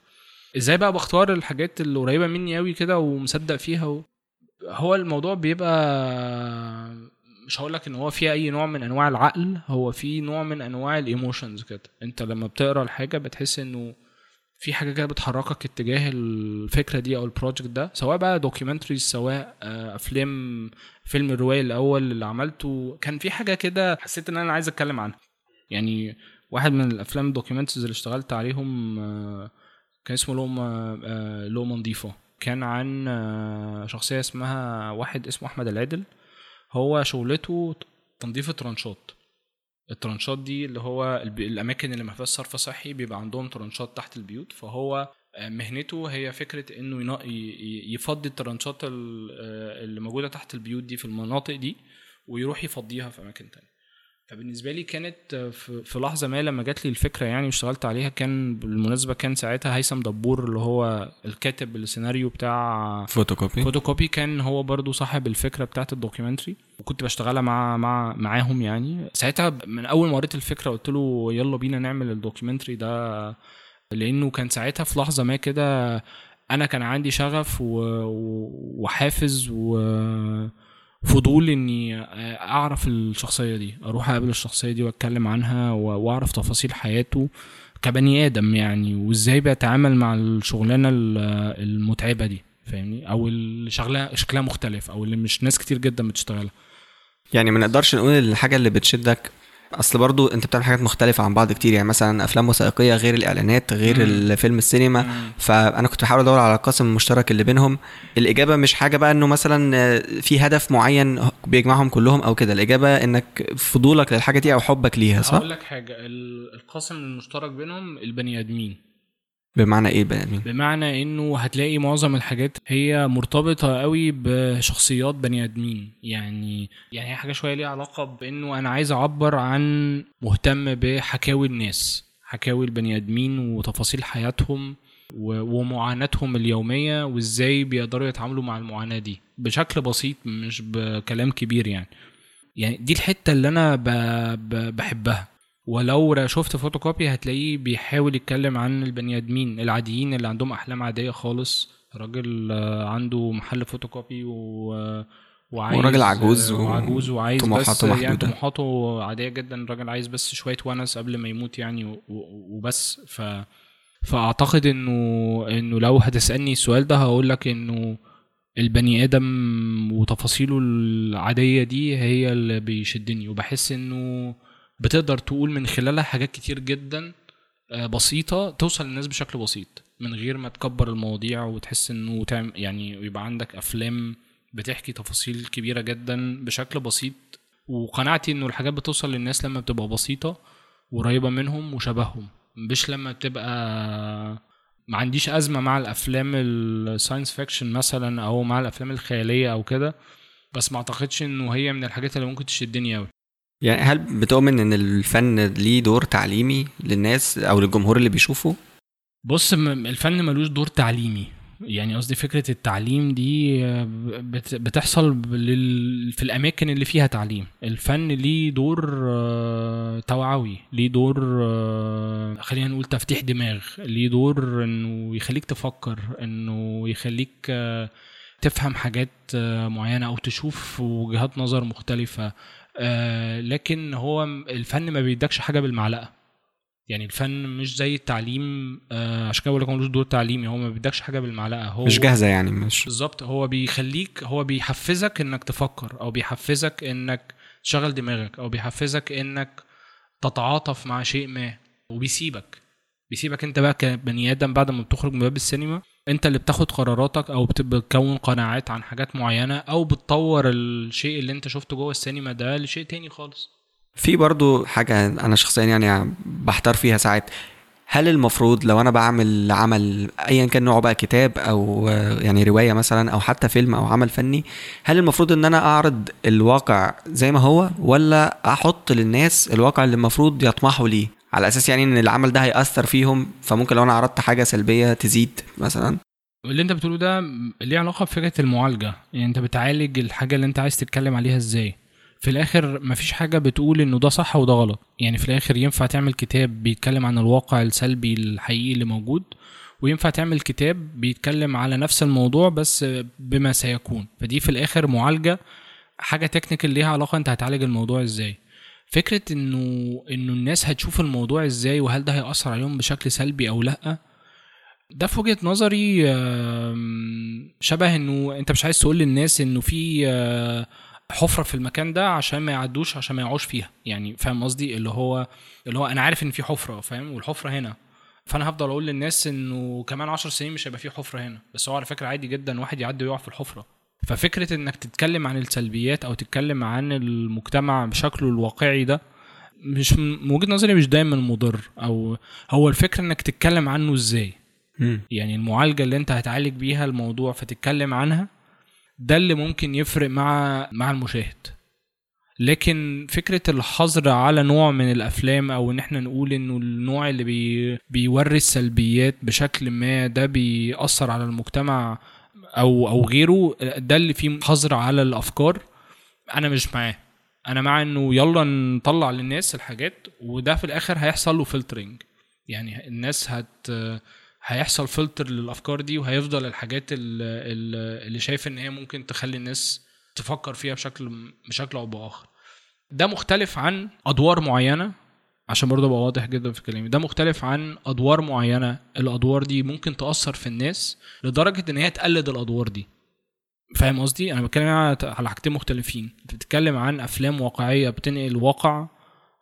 إزاي بقى بختار الحاجات اللي قريبة مني قوي كده ومصدق فيها و... هو الموضوع بيبقى مش هقول لك إن هو فيه أي نوع من أنواع العقل هو في نوع من أنواع ال emotions كده. أنت لما بتقرأ الحاجة بتحس إنه في حاجة كده بتحركك اتجاه الفكرة دي أو ال project ده سواء بقى documentaries سواء آه، أفلام فيلم الروائي الأول اللي عملته. كان في حاجة كده حسيت إن أنا عايز أتكلم عنها. يعني واحد من الأفلام ال documentaries اللي اشتغلت عليهم آه، كان اسمه لوم آه، لقمة نضيفة كان عن آه، شخصية اسمها واحد اسمه أحمد العدل. هو شغلته تنظيف الترانشات. الترانشات دي اللي هو الأماكن اللي ما فيهاش صرف صحي بيبقى عندهم ترانشات تحت البيوت. فهو آه، مهنته هي فكرة إنه يفضي الترانشات ال- آه، اللي موجودة تحت البيوت دي في المناطق دي ويروح يفضيها في أماكن تانية. فبالنسبة لي كانت آه، في لحظة ما لما جات لي الفكرة يعني واشتغلت عليها كان بالمناسبة كان ساعتها هيثم دبور اللي هو الكاتب السيناريو بتاع
فوتوكوبي.
فوتوكوبي. كان هو برضو صاحب الفكرة بتاعت ال documentary. وكنت بشتغلها مع مع معاهم يعني. ساعتها من أول ما قريت الفكرة قلت له يلا بينا نعمل ال documentary ده لأنه كان ساعتها في لحظة ما كده أنا كان عندي شغف و... و- وفضول إني أعرف الشخصية دي أروح أقابل الشخصية دي وأتكلم عنها وأعرف تفاصيل حياته كبني آدم يعني وإزاي بيتعامل مع الشغلانة ال- المتعبة دي فاهمني؟ أو اللي شغلها شكلها مختلف أو اللي مش ناس كتير جدا بتشتغلها.
يعني ما نقدرش نقول الحاجة اللي بتشدك أصل برضو أنت بتعمل حاجات مختلفة عن بعض كتير. يعني مثلا أفلام وثائقية غير الإعلانات غير
مم.
الفيلم السينما. فأنا كنت بحاول أدور على القاسم المشترك اللي بينهم. الإجابة مش حاجة بقى إنه مثلا آه، في هدف معين بيجمعهم كلهم أو كده. الإجابة إنك فضولك للحاجة دي أو حبك ليها صح؟
هقول لك حاجة. ال- القاسم المشترك بينهم البني آدمين.
بمعنى إيه بقى؟ يعني؟
بمعنى إنه هتلاقي معظم الحاجات هي مرتبطة قوي بشخصيات بني آدمين. يعني يعني هي حاجة شوية ليها علاقة بإنه أنا عايز أعبر عن مهتم بحكاوي الناس حكاوي البني آدمين وتفاصيل حياتهم ومعاناتهم اليومية وإزاي بيقدروا يتعاملوا مع المعاناة دي. بشكل بسيط مش بكلام كبير يعني. يعني دي الحتة اللي أنا. بحبها. ولو شفت فوتوكوبي هتلاقيه بيحاول يتكلم عن البني آدمين العاديين اللي عندهم أحلام عادية خالص. راجل آه، عنده محل فوتوكوبي و وعايز
وراجل عجوز و-
وعجوز وعايز بس يعني
محدودة.
طموحاته عادية جدا. الراجل عايز بس شوية ونس قبل ما يموت يعني وبس. ف فأعتقد إنه إنه لو هتسألني السؤال ده هقول لك إنه البني آدم وتفاصيله العادية دي هي اللي بيشدني. وبحس إنه بتقدر تقول من خلالها حاجات كتير جدا آه، بسيطة توصل للناس بشكل بسيط من غير ما تكبر المواضيع وتحس إنه تعم يعني يبقى عندك أفلام بتحكي تفاصيل كبيرة جدا بشكل بسيط. وقناعتي إنه الحاجات بتوصل للناس لما بتبقى بسيطة وقريبة منهم وشبههم. مش لما بتبقى ما عنديش أزمة مع الأفلام ال science fiction مثلا أو مع الأفلام الخيالية أو كده بس ما أعتقدش إنه هي من الحاجات اللي ممكن تشدني قوي
يعني هل بتؤمن إن الفن ليه دور تعليمي للناس أو للجمهور اللي بيشوفه؟
بص الفن ملوش دور تعليمي. يعني قصدي فكرة التعليم دي بت- بتحصل في الأماكن اللي فيها تعليم. الفن ليه دور آه، توعوي ليه دور آه، خلينا نقول تفتيح دماغ ليه دور إنه يخليك تفكر إنه يخليك آه، تفهم حاجات معينة أو تشوف وجهات نظر مختلفة. آه، لكن هو الفن ما بيدكش حاجة بالمعلقة. يعني الفن مش زي التعليم آه عشان كده بقول لك ملوش دور تعليمي. هو ما بيدكش حاجة بالمعلقة. هو
مش جاهزة يعني مش.
بالظبط. هو بيخليك هو بيحفزك إنك تفكر أو بيحفزك إنك تشغل دماغك أو بيحفزك إنك تتعاطف مع شيء ما وبيسيبك. بيسيبك أنت بقى كبني آدم بعد ما بتخرج من باب السينما. انت اللي بتاخد قراراتك أو بت- بتكون قناعات عن حاجات معينة أو بتطور الشيء اللي انت شفته جوه السينما ده لشيء تاني خالص.
في برضو حاجة أنا شخصيا يعني بحتار فيها ساعات. هل المفروض لو أنا بعمل عمل أيا كان نوعه بقى كتاب آه، يعني رواية مثلا أو حتى فيلم أو عمل فني هل المفروض إن أنا أعرض الواقع زي ما هو ولا أحط للناس الواقع اللي المفروض يطمحوا ليه؟ على أساس يعني إن العمل ده هيأثر فيهم فممكن لو أنا عرضت حاجة سلبية تزيد مثلا.
اللي أنت بتقوله ده ليه علاقة بفكرة المعالجة. يعني أنت بتعالج الحاجة اللي أنت عايز تتكلم عليها إزاي. في الآخر مفيش حاجة بتقول إنه ده صح وده غلط. يعني في الآخر ينفع تعمل كتاب بيتكلم عن الواقع السلبي الحقيقي اللي موجود وينفع تعمل كتاب بيتكلم على نفس الموضوع بس بما سيكون. فدي في الآخر معالجة حاجة تكنيكال ليها علاقة أنت هتعالج الموضوع إزاي. فكرة إنه إنه الناس هتشوف الموضوع إزاي وهل ده هيأثر عليهم بشكل سلبي أو لأ ده في وجهة نظري شبه إنه أنت مش عايز تقول للناس إنه في آه، حفرة في المكان ده عشان ما يعدوش عشان ما يقعوش فيها يعني فاهم قصدي؟ اللي هو اللي هو أنا عارف إن في حفرة فاهم؟ والحفرة هنا. فأنا هفضل أقول للناس إنه كمان عشر سنين مش هيبقى في حفرة هنا. بس هو على فكرة عادي جدا واحد يعدي ويقع في الحفرة. ففكرة إنك تتكلم عن السلبيات أو تتكلم عن المجتمع بشكله الواقعي ده مش من وجهة نظري مش دايما مضر. أو هو الفكرة إنك تتكلم عنه
إزاي.
يعني المعالجة اللي أنت هتعالج بيها الموضوع فتتكلم عنها ده اللي ممكن يفرق مع مع المشاهد. لكن فكرة الحظر على نوع من الأفلام أو إن إحنا نقول إنه النوع اللي بي بيوري السلبيات بشكل ما ده بيأثر على المجتمع أو أو غيره ده اللي فيه حظر على الأفكار. أنا مش معاه. أنا مع إنه يلا نطلع للناس الحاجات وده في الآخر هيحصل له filtering يعني الناس هت هيحصل فلتر للأفكار دي وهيفضل الحاجات اللي, شايف إن هي ممكن تخلي الناس تفكر فيها بشكل بشكل أو بآخر. ده مختلف عن أدوار معينة. عشان برضه أبقى واضح جدا في كلامي. ده مختلف عن أدوار معينة. الأدوار دي ممكن تأثر في الناس لدرجة إن هي تقلد الأدوار دي. فاهم قصدي؟ أنا بتكلم على حاجتين مختلفين. بتتكلم عن أفلام واقعية بتنقل واقع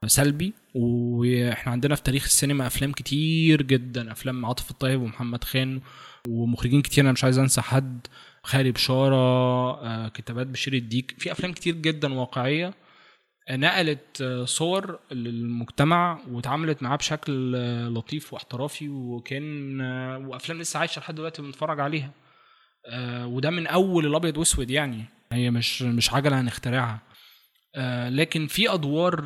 سلبي وإحنا عندنا في تاريخ السينما أفلام كتير جدا. أفلام عاطف الطيب ومحمد خان ومخرجين كتير. أنا مش عايز أنسى حد. خالي بشارة آه، كتابات بشير الديك. في أفلام كتير جدا واقعية نقلت صور للمجتمع واتعاملت معاه بشكل لطيف واحترافي وكان وأفلام لسه عايشة لحد دلوقتي بنتفرج عليها. آه، وده من أول الأبيض وأسود يعني. هي مش مش عجله هنخترعها آه، لكن في أدوار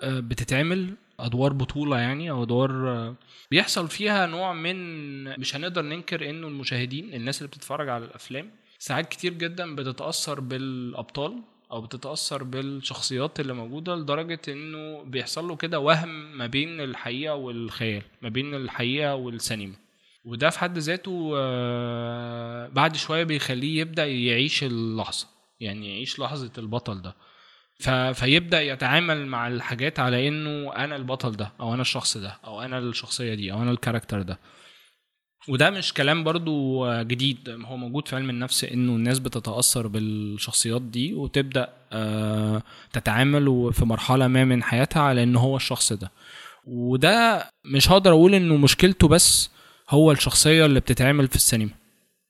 آه، بتتعمل أدوار بطولة يعني أو أدوار بيحصل فيها نوع من مش هنقدر ننكر إنه المشاهدين الناس اللي بتتفرج على الأفلام ساعات كتير جدا بتتأثر بالأبطال. أو بتتأثر بالشخصيات اللي موجودة لدرجة إنه بيحصل له كده وهم ما بين الحقيقة والخيال ما بين الحقيقة والسينما. وده في حد ذاته آه، بعد شوية بيخليه يبدأ يعيش اللحظة يعني يعيش لحظة البطل ده. فيبدأ يتعامل مع الحاجات على إنه أنا البطل ده أو أنا الشخص ده أو أنا الشخصية دي أو أنا الكاركتر ده. وده مش كلام برضو جديد هو موجود في علم النفس إنه الناس بتتأثر بالشخصيات دي وتبدأ آه، تتعامل في مرحلة ما من حياتها على إن هو الشخص ده. وده مش هقدر أقول إنه مشكلته بس هو الشخصية اللي بتتعمل في السينما.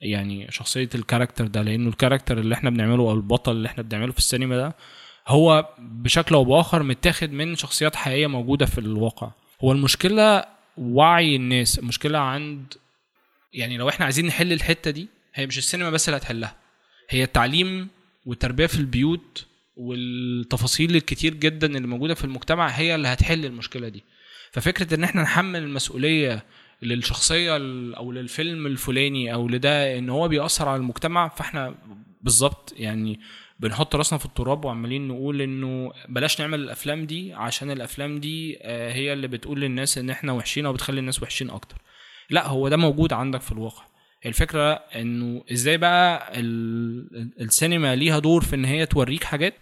يعني شخصية ال character ده لأنه ال character اللي إحنا بنعمله أو البطل اللي إحنا بنعمله في السينما ده هو بشكل أو بآخر متاخد من شخصيات حقيقية موجودة في الواقع. هو المشكلة وعي الناس المشكلة عند يعني لو إحنا عايزين نحل الحتة دي هي مش السينما بس اللي هتحلها هي التعليم والتربية في البيوت والتفاصيل الكتير جدا اللي موجودة في المجتمع هي اللي هتحل المشكلة دي. ففكرة إن إحنا نحمل المسؤولية للشخصية أو للفيلم الفلاني أو لده إن هو بيأثر على المجتمع فاحنا بالظبط يعني بنحط راسنا في التراب وعمالين نقول إنه بلاش نعمل الأفلام دي عشان الأفلام دي آه، هي اللي بتقول للناس إن إحنا وحشين أو بتخلي الناس وحشين أكتر. لا هو ده موجود عندك في الواقع. الفكرة إنه إزاي بقى السينما ليها دور في إن هي توريك حاجات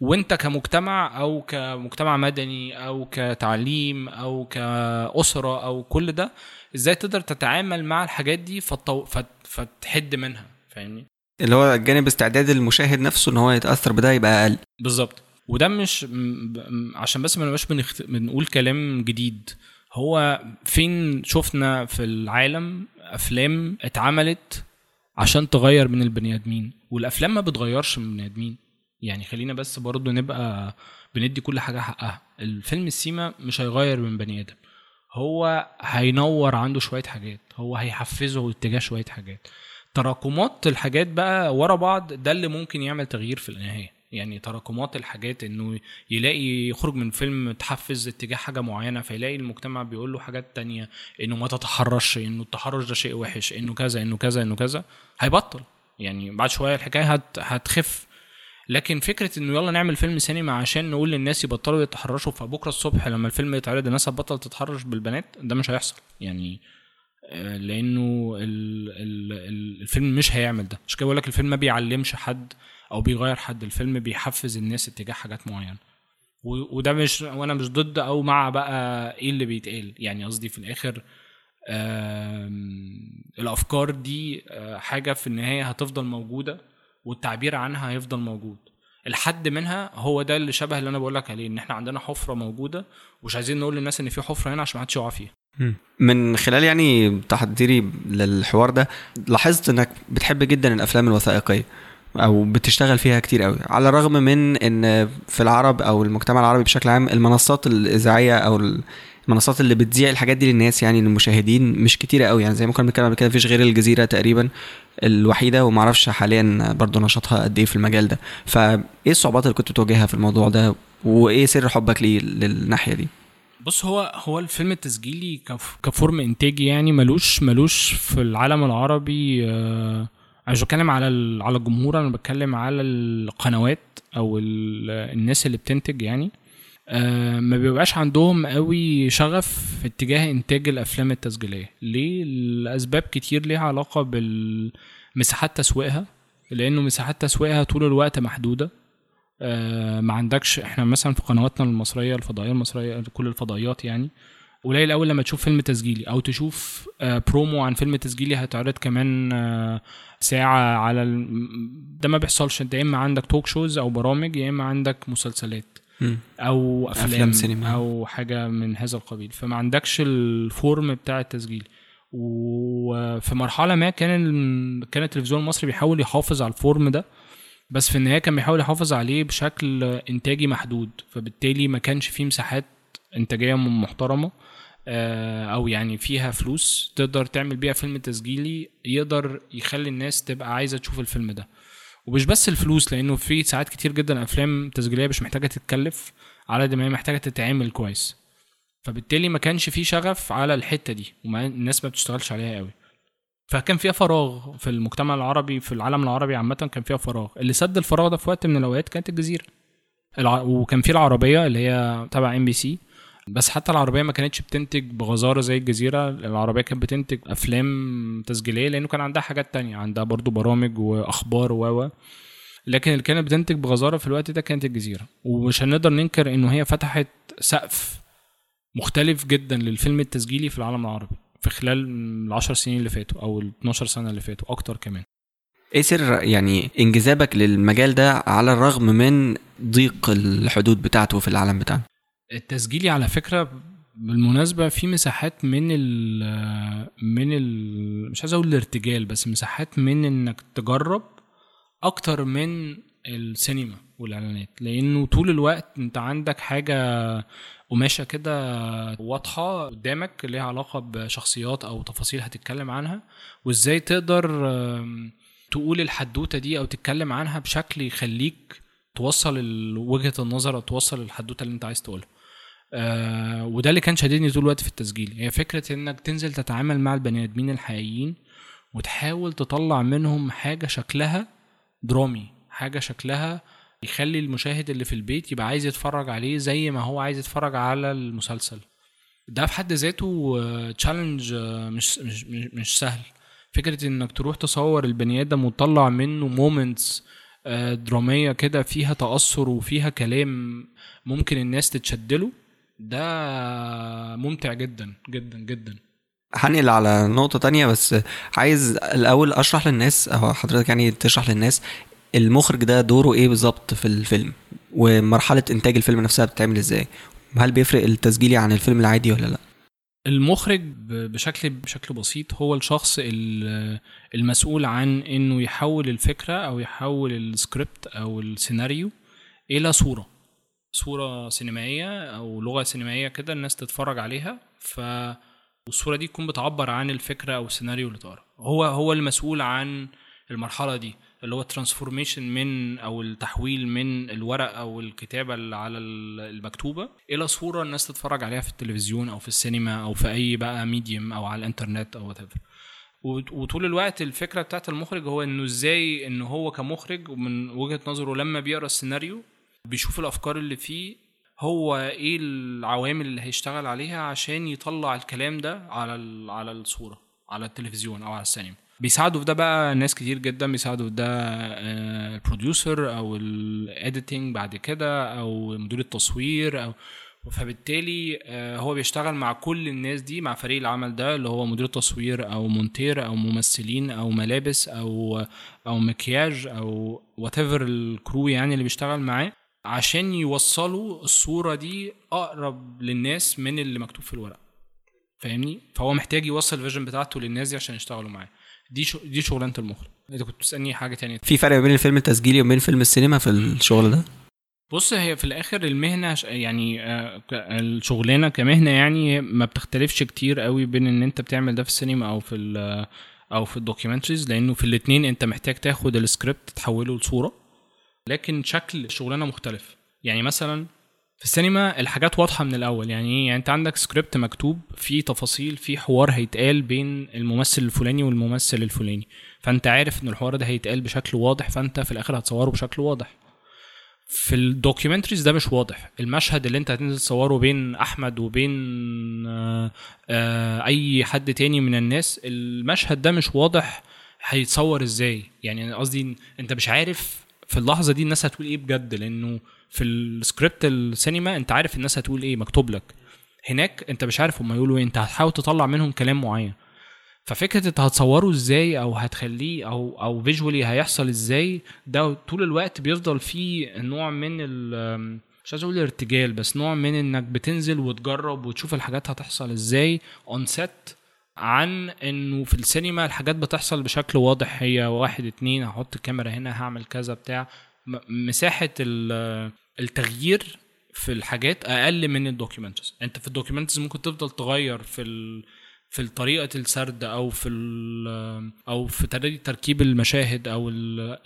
وإنت كمجتمع أو كمجتمع مدني أو كتعليم أو كأسرة أو كل ده إزاي تقدر تتعامل مع الحاجات دي فتو... فت... فتحد منها فاهمني؟
اللي هو جانب استعداد المشاهد نفسه إن هو يتأثر بده يبقى أقل.
بالظبط. وده مش عشان بس ما نبقاش بنخت... بنقول كلام جديد. هو فين شفنا في العالم أفلام اتعملت عشان تغير من البني آدمين؟ والأفلام ما بتغيرش من البني آدمين. يعني خلينا بس برضو نبقى بندي كل حاجة حقها. الفيلم السيما مش هيغير من بني آدم. هو هينور عنده شوية حاجات. هو هيحفزه اتجاه شوية حاجات. تراكمات الحاجات بقى ورا بعض ده اللي ممكن يعمل تغيير في النهاية. يعني تراكمات الحاجات إنه يلاقي يخرج من فيلم تحفز اتجاه حاجة معينة فيلاقي المجتمع بيقول له حاجات تانية إنه ما تتحرش إنه التحرش ده شيء وحش إنه كذا إنه كذا إنه كذا هيبطل. يعني بعد شوية الحكاية هت هتخف. لكن فكرة إنه يلا نعمل فيلم سينما عشان نقول للناس يبطلوا يتحرشوا فبكرة الصبح لما الفيلم يتعرض الناس هتبطل تتحرش بالبنات ده مش هيحصل. يعني آه، لأنه الفيلم مش هيعمل ده. مش كده بقول لك الفيلم ما بيعلمش حد أو بيغير حد. الفيلم بيحفز الناس اتجاه حاجات معينة. وده مش وأنا مش ضد أو مع بقى إيه اللي بيتقال. يعني قصدي في الآخر الأفكار دي آه، حاجة في النهاية هتفضل موجودة والتعبير عنها هيفضل موجود. الحد منها هو ده اللي شبه اللي أنا بقول لك عليه إن إحنا عندنا حفرة موجودة ومش عايزين نقول للناس إن في حفرة هنا عشان ما حدش يقع فيها.
من خلال يعني تحضيري للحوار ده لاحظت إنك بتحب جدا الأفلام الوثائقية. أو بتشتغل فيها كتير قوي على الرغم من إن في العرب أو المجتمع العربي بشكل عام المنصات الإذاعية أو المنصات اللي بتذيع الحاجات دي للناس يعني للمشاهدين مش كتيرة قوي يعني. زي ما كنا بنتكلم قبل كده مفيش غير الجزيرة تقريبا الوحيدة ومعرفش حاليا برضو نشاطها قد إيه في المجال ده. فإيه الصعوبات اللي كنت بتواجهها في الموضوع ده؟ وإيه سر حبك ليه للناحية دي؟
بص هو هو الفيلم التسجيلي كف- كفورم إنتاجي يعني ملوش ملوش في العالم العربي آه، أنا مش بتكلم على على الجمهور أنا بتكلم على القنوات أو ال- الناس اللي بتنتج يعني. آه، ما بيبقاش عندهم قوي شغف في اتجاه إنتاج الأفلام التسجيلية. ليه؟ لأسباب كتير ليها علاقة بالمساحات تسويقها لأنه مساحات تسويقها طول الوقت محدودة. آه، ما عندكش إحنا مثلا في قنواتنا المصرية الفضائية المصرية كل الفضائيات يعني. قليل قوي لما تشوف فيلم تسجيلي أو تشوف آه، برومو عن فيلم تسجيلي هيتعرض كمان آه، ساعة على ال... ده ما بيحصلش انت يا إما عندك talk shows أو برامج يا إما عندك مسلسلات أو
أفلام,
أفلام
سينما.
أو حاجة من هذا القبيل. فما عندكش ال form بتاع التسجيل. وفي مرحلة ما كان ال- كان التلفزيون المصري بيحاول يحافظ على ال form ده بس في النهاية كان بيحاول يحافظ عليه بشكل إنتاجي محدود فبالتالي ما كانش فيه مساحات إنتاجية محترمة. آه، أو يعني فيها فلوس تقدر تعمل بيها فيلم تسجيلي يقدر يخلي الناس تبقى عايزة تشوف الفيلم ده. ومش بس الفلوس لأنه في ساعات كتير جدا أفلام تسجيلية مش محتاجة تتكلف على قد ما هي محتاجة تتعمل كويس. فبالتالي ما كانش في شغف على الحتة دي وما الناس ما بتشتغلش عليها قوي. فكان فيها فراغ في المجتمع العربي في العالم العربي عامة كان فيها فراغ. اللي سد الفراغ ده في وقت من الأوقات كانت الجزيرة. وكان في العربية اللي هي تبع ام بي سي بس حتى العربية ما كانتش بتنتج بغزارة زي الجزيرة العربية كانت بتنتج أفلام تسجيلية لأنه كان عندها حاجات تانية عندها برضو برامج وأخبار و لكن اللي كانت بتنتج بغزارة في الوقت ده كانت الجزيرة. ومش هنقدر ننكر إنه هي فتحت سقف مختلف جدا للفيلم التسجيلي في العالم العربي في خلال العشر سنين اللي فاتوا أو ال 12 سنة اللي فاتوا أكتر كمان.
إيه سر يعني إنجذابك للمجال ده على الرغم من ضيق الحدود بتاعته في العالم بتاعنا؟
التسجيلي على فكرة بالمناسبة في مساحات من ال من ال مش عايز أقول الارتجال بس مساحات من إنك تجرب أكتر من السينما والإعلانات. لأنه طول الوقت أنت عندك حاجة قماشة كده واضحة قدامك ليها علاقة بشخصيات أو تفاصيل هتتكلم عنها وإزاي تقدر تقول الحدوتة دي أو تتكلم عنها بشكل يخليك توصل وجهة النظر أو توصل الحدوتة اللي أنت عايز تقولها. آه وده اللي كان شاددني طول الوقت في التسجيل. هي فكرة إنك تنزل تتعامل مع البني آدمين الحقيقيين وتحاول تطلع منهم حاجة شكلها درامي حاجة شكلها يخلي المشاهد اللي في البيت يبقى عايز يتفرج عليه زي ما هو عايز يتفرج على المسلسل. ده في حد ذاته challenge مش مش مش مش سهل. فكرة إنك تروح تصور البني آدم وتطلع منه moments درامية كده فيها تأثر وفيها كلام ممكن الناس تتشدله ده ممتع جدا جدا جدا.
هنقل على نقطة تانية بس عايز الأول أشرح للناس أو حضرتك يعني تشرح للناس المخرج ده دوره إيه بالظبط في الفيلم ومرحلة إنتاج الفيلم نفسها بتتعمل إزاي؟ هل بيفرق التسجيلي عن الفيلم العادي ولا لأ؟
المخرج بشكل بشكل بسيط هو الشخص ال- المسؤول عن إنه يحول الفكرة أو يحول السكريبت أو السيناريو إلى صورة. صورة سينمائية أو لغة سينمائية كده الناس تتفرج عليها ف والصورة دي تكون بتعبر عن الفكرة أو السيناريو اللي اتقرأ. هو هو المسؤول عن المرحلة دي اللي هو ال transformation من أو التحويل من الورق أو الكتابة اللي على ال- المكتوبة إلى صورة الناس تتفرج عليها في التلفزيون أو في السينما أو في أي بقى medium أو على الإنترنت أو وط- وطول الوقت الفكرة بتاعت المخرج هو إنه إزاي إن هو كمخرج ومن وجهة نظره لما بيقرأ السيناريو بيشوف الأفكار اللي فيه هو إيه العوامل اللي هيشتغل عليها عشان يطلع الكلام ده على على الصورة على التلفزيون أو على السينما. بيساعدوا في ده بقى ناس كتير جدا بيساعدوا في ده ال producer أو ال editing بعد كده أو مدير التصوير أو فبالتالي آه، هو بيشتغل مع كل الناس دي مع فريق العمل ده اللي هو مدير تصوير أو مونتير أو ممثلين أو ملابس أو أو مكياج أو whatever ال crew يعني اللي بيشتغل معاه. عشان يوصلوا الصورة دي أقرب للناس من اللي مكتوب في الورق. فاهمني؟ فهو محتاج يوصل ال vision بتاعته للناس دي عشان يشتغلوا معاه. دي شو دي شغلانة المخرج. انت كنت بتسألني حاجة تانية؟
في فرق بين الفيلم التسجيلي وبين فيلم السينما في الشغل ده؟
بص هي في الآخر المهنة يعني آه، الشغلانة كمهنة يعني ما بتختلفش كتير قوي بين إن أنت بتعمل ده في السينما أو في أو في ال documentaries لأنه في الاتنين أنت محتاج تاخد السكريبت تحوله لصورة. لكن شكل الشغلانه مختلف. يعني مثلا في السينما الحاجات واضحة من الأول. يعني إيه؟ يعني أنت عندك سكريبت مكتوب فيه تفاصيل فيه حوار هيتقال بين الممثل الفلاني والممثل الفلاني. فأنت عارف إن الحوار ده هيتقال بشكل واضح فأنت في الآخر هتصوره بشكل واضح. في ال documentaries ده مش واضح. المشهد اللي أنت هتنزل تصوره بين أحمد وبين آه، آه، أي حد تاني من الناس المشهد ده مش واضح هيتصور إزاي. يعني قصدي أنت مش عارف في اللحظة دي الناس هتقول إيه بجد؟ لأنه في السكريبت السينما أنت عارف الناس هتقول إيه مكتوب لك. هناك أنت مش عارف هم يقولوا إيه أنت هتحاول تطلع منهم كلام معين. ففكرة أنت هتصوره إزاي أو هتخليه أو أو فيجوالي هيحصل إزاي ده طول الوقت بيفضل فيه نوع من ال مش عايز أقول ارتجال بس نوع من إنك بتنزل وتجرب وتشوف الحاجات هتحصل إزاي on set عن إنه في السينما الحاجات بتحصل بشكل واضح. هي واحد اتنين هحط الكاميرا هنا هعمل كذا بتاع. مساحة ال- التغيير في الحاجات أقل من ال documentaries أنت في ال documentaries ممكن تفضل تغير في ال في طريقة السرد أو في ال- أو في تركيب المشاهد أو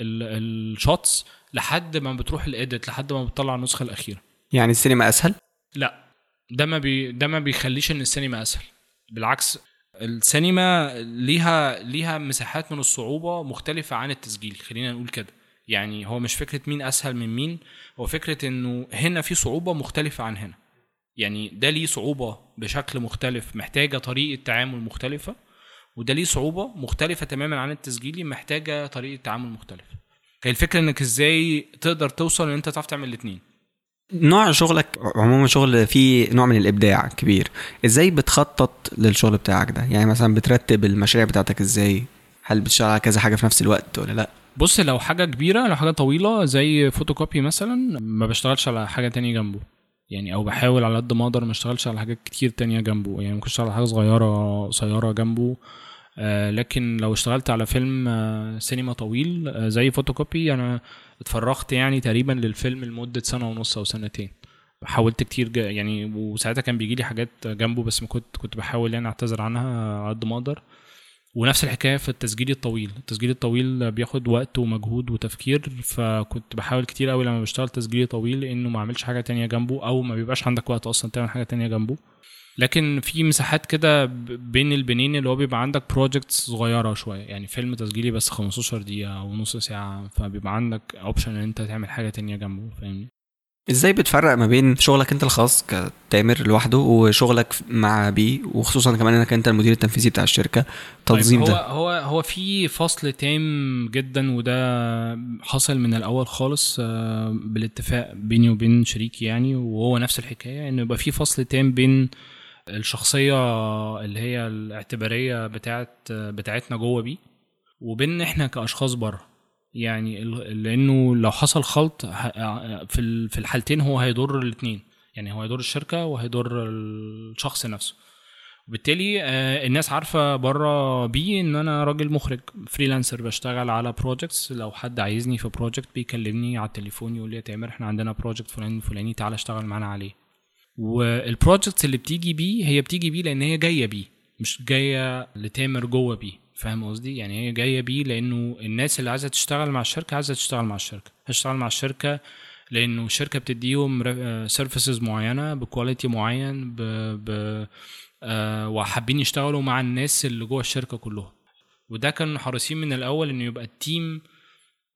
ال shots لحد ما بتروح ال edit لحد ما بتطلع النسخة الأخيرة.
يعني السينما أسهل؟
لا. ده ما بي ده ما بيخليش إن السينما أسهل. بالعكس السينما ليها ليها مساحات من الصعوبة مختلفة عن التسجيل خلينا نقول كده. يعني هو مش فكرة مين أسهل من مين هو فكرة إنه هنا في صعوبة مختلفة عن هنا. يعني ده ليه صعوبة بشكل مختلف محتاجة طريقة تعامل مختلفة وده ليه صعوبة مختلفة تماما عن التسجيلي محتاجة طريقة تعامل مختلفة. الفكرة إنك إزاي تقدر توصل إن أنت تعرف تعمل الاثنين
نوع شغلك عموما شغل فيه نوع من الإبداع كبير. إزاي بتخطط للشغل بتاعك ده؟ يعني مثلا بترتب المشاريع بتاعتك إزاي؟ هل بتشتغل على كذا حاجة في نفس الوقت ولا لأ؟
بص لو حاجة كبيرة لو حاجة طويلة زي فوتوكوبي مثلا ما بشتغلش على حاجة تانية جنبه. يعني أو بحاول على قد ما أقدر ما أشتغلش على حاجات كتير تانية جنبه. يعني ممكن أشتغل على حاجة صغيرة قصيره جنبه. آه لكن لو اشتغلت على فيلم آه سينما طويل آه زي فوتوكوبي أنا اتفرغت يعني تقريبا للفيلم لمدة سنة ونص أو سنتين. حاولت كتير يعني وساعتها كان بيجي لي حاجات جنبه بس ما كنت كنت بحاول يعني أعتذر عنها على قد ما أقدر. ونفس الحكاية في التسجيل الطويل. التسجيل الطويل بياخد وقت ومجهود وتفكير فكنت بحاول كتير قوي لما بشتغل تسجيل طويل إنه ما أعملش حاجة تانية جنبه أو ما بيبقاش عندك وقت أصلا تعمل حاجة تانية جنبه. لكن في مساحات كده بين البينين اللي هو بيبقى عندك projects صغيرة شوية. يعني فيلم تسجيلي بس 15 دقيقة أو نص ساعة فبيبقى عندك option إن أنت تعمل حاجة تانية جنبه فاهمني؟
إزاي بتفرق ما بين شغلك أنت الخاص كتامر لوحده وشغلك مع بيه وخصوصا كمان إنك أنت المدير التنفيذي بتاع الشركة؟ تنظيم
طيب هو
ده
هو هو في فصل تام جدا وده حصل من الأول خالص آه، بالاتفاق بيني وبين شريكي يعني وهو نفس الحكاية إنه يبقى في فصل تام بين الشخصية اللي هي الاعتبارية بتاعت بتاعتنا جوه بيه وبين إحنا كأشخاص بره. يعني لأنه لو حصل خلط في في الحالتين هو هيضر الاثنين يعني هو هيضر الشركة وهيضر الشخص نفسه. وبالتالي آه، الناس عارفة بره بيه إن أنا راجل مخرج freelancer بشتغل على projects لو حد عايزني في project بيكلمني على التليفون يقول لي يا تامر إحنا عندنا project فلان فلاني تعالى اشتغل معانا عليه. وال projects اللي بتيجي بيه هي بتيجي بيه لأن هي جاية بيه مش جاية لتامر جوه بيه. فاهم قصدي؟ يعني هي جاية بيه لأنه الناس اللي عايزة تشتغل مع الشركة عايزة تشتغل مع الشركة. هتشتغل مع الشركة لأنه الشركة بتديهم services معينة ب quality معين ب, ب آه، وحابين يشتغلوا مع الناس اللي جوه الشركة كلهم وده كانوا حريصين من الأول إنه يبقى ال team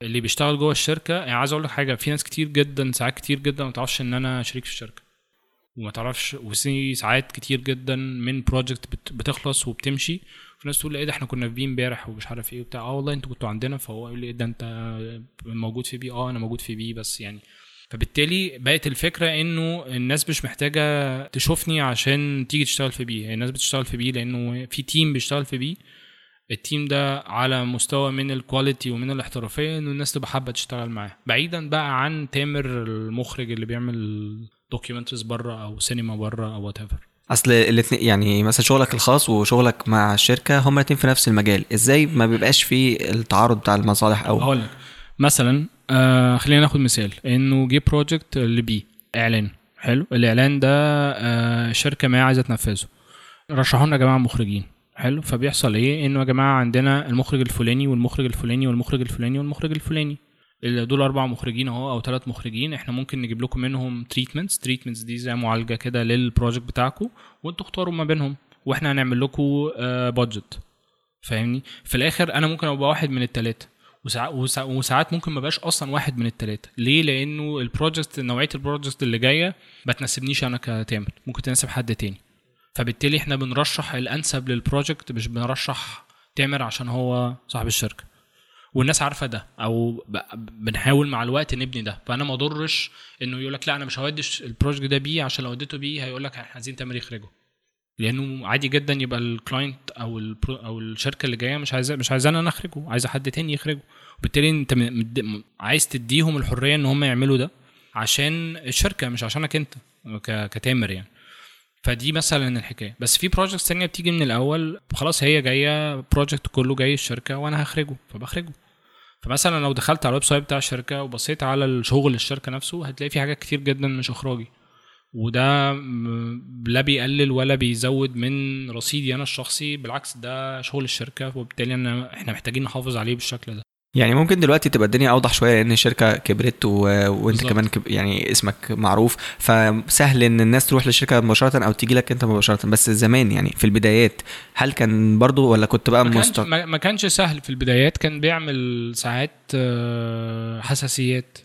اللي بيشتغل جوه الشركة. يعني عايز أقول لك حاجة في ناس كتير جدا ساعات كتير جدا ما تعرفش إن أنا شريك في الشركة. وما تعرفش وفي ساعات كتير جدا من project بتخلص وبتمشي. في ناس تقول إيه ده إحنا كنا في بيه امبارح ومش عارف إيه وبتاع. آه والله أنتوا كنتوا عندنا. فهو يقول لي إيه ده أنت موجود في بيه. آه أنا موجود في بيه بس يعني. فبالتالي بقت الفكرة إنه الناس مش محتاجة تشوفني عشان تيجي تشتغل في بيه. الناس بتشتغل في بيه لأنه في team بيشتغل في بيه. ال team ده على مستوى من ال quality ومن الاحترافية إنه الناس تبقى حابة تشتغل معاه. بعيدا بقى عن تامر المخرج اللي بيعمل documentaries بره أو سينما بره أو whatever
أصل الاثنين يعني مثلا شغلك الخاص وشغلك مع الشركة هما الاثنين في نفس المجال. إزاي ما بيبقاش في التعارض بتاع المصالح أو
هقول لك. مثلا آه خلينا ناخد مثال. إنه جه project لبيه إعلان. حلو؟ الإعلان ده آه شركة ما عايزة تنفذه. رشحوا لنا يا جماعة مخرجين. حلو؟ فبيحصل إيه؟ إنه يا جماعة عندنا المخرج الفلاني والمخرج الفلاني والمخرج الفلاني والمخرج الفلاني. ال- دول أربع مخرجين أهو أو ثلاث مخرجين. إحنا ممكن نجيب لكم منهم treatments treatments دي زي معالجة كده لل project بتاعكم وانتوا اختاروا ما بينهم وإحنا هنعمل لكم budget فاهمني؟ في الآخر أنا ممكن أبقى واحد من الثلاثه وساعات وسا- وساعات ممكن ما بقاش أصلا واحد من الثلاثه ليه؟ لأنه ال project نوعية ال project اللي جاية ما تناسبنيش أنا كتامر. ممكن تناسب حد تاني. فبالتالي إحنا بنرشح الأنسب لل project مش بنرشح تامر عشان هو صاحب الشركة. والناس عارفة ده أو بنحاول مع الوقت نبني ده. فأنا ما أضرش إنه يقول لك لا أنا مش هودي ال project ده بيه عشان لو اديته بيه هيقول لك إحنا عايزين تامر يخرجه لأنه عادي جدا يبقى ال client أو أو الشركة اللي جاية مش عايزة مش عايزانا أنا أخرجه عايزة حد تاني يخرجه. وبالتالي أنت عايز تديهم الحرية إن هم يعملوا ده عشان الشركة مش عشانك أنت كتامر يعني. فدي مثلا الحكاية. بس في projects تانية بتيجي من الأول خلاص هي جاية project كله جاي الشركة وأنا هخرجه فبخرجه. فمثلا لو دخلت على ال website بتاع الشركة وبصيت على الشغل الشركة نفسه هتلاقي في حاجات كتير جدا مش إخراجي. وده لا بيقلل ولا بيزود من رصيدي أنا الشخصي بالعكس ده شغل الشركة وبالتالي إحنا محتاجين نحافظ عليه بالشكل ده.
يعني ممكن دلوقتي تبقى الدنيا أوضح شوية لأن الشركة كبرت و... وأنت
بالظبط.
كمان كب... يعني اسمك معروف. فسهل إن الناس تروح للشركة مباشرة أو تيجي لك أنت مباشرة. بس زمان يعني في البدايات هل كان برضو ولا كنت بقى
ما كانش,
مست...
ما ما كانش سهل في البدايات. كان بيعمل ساعات آه، حساسيات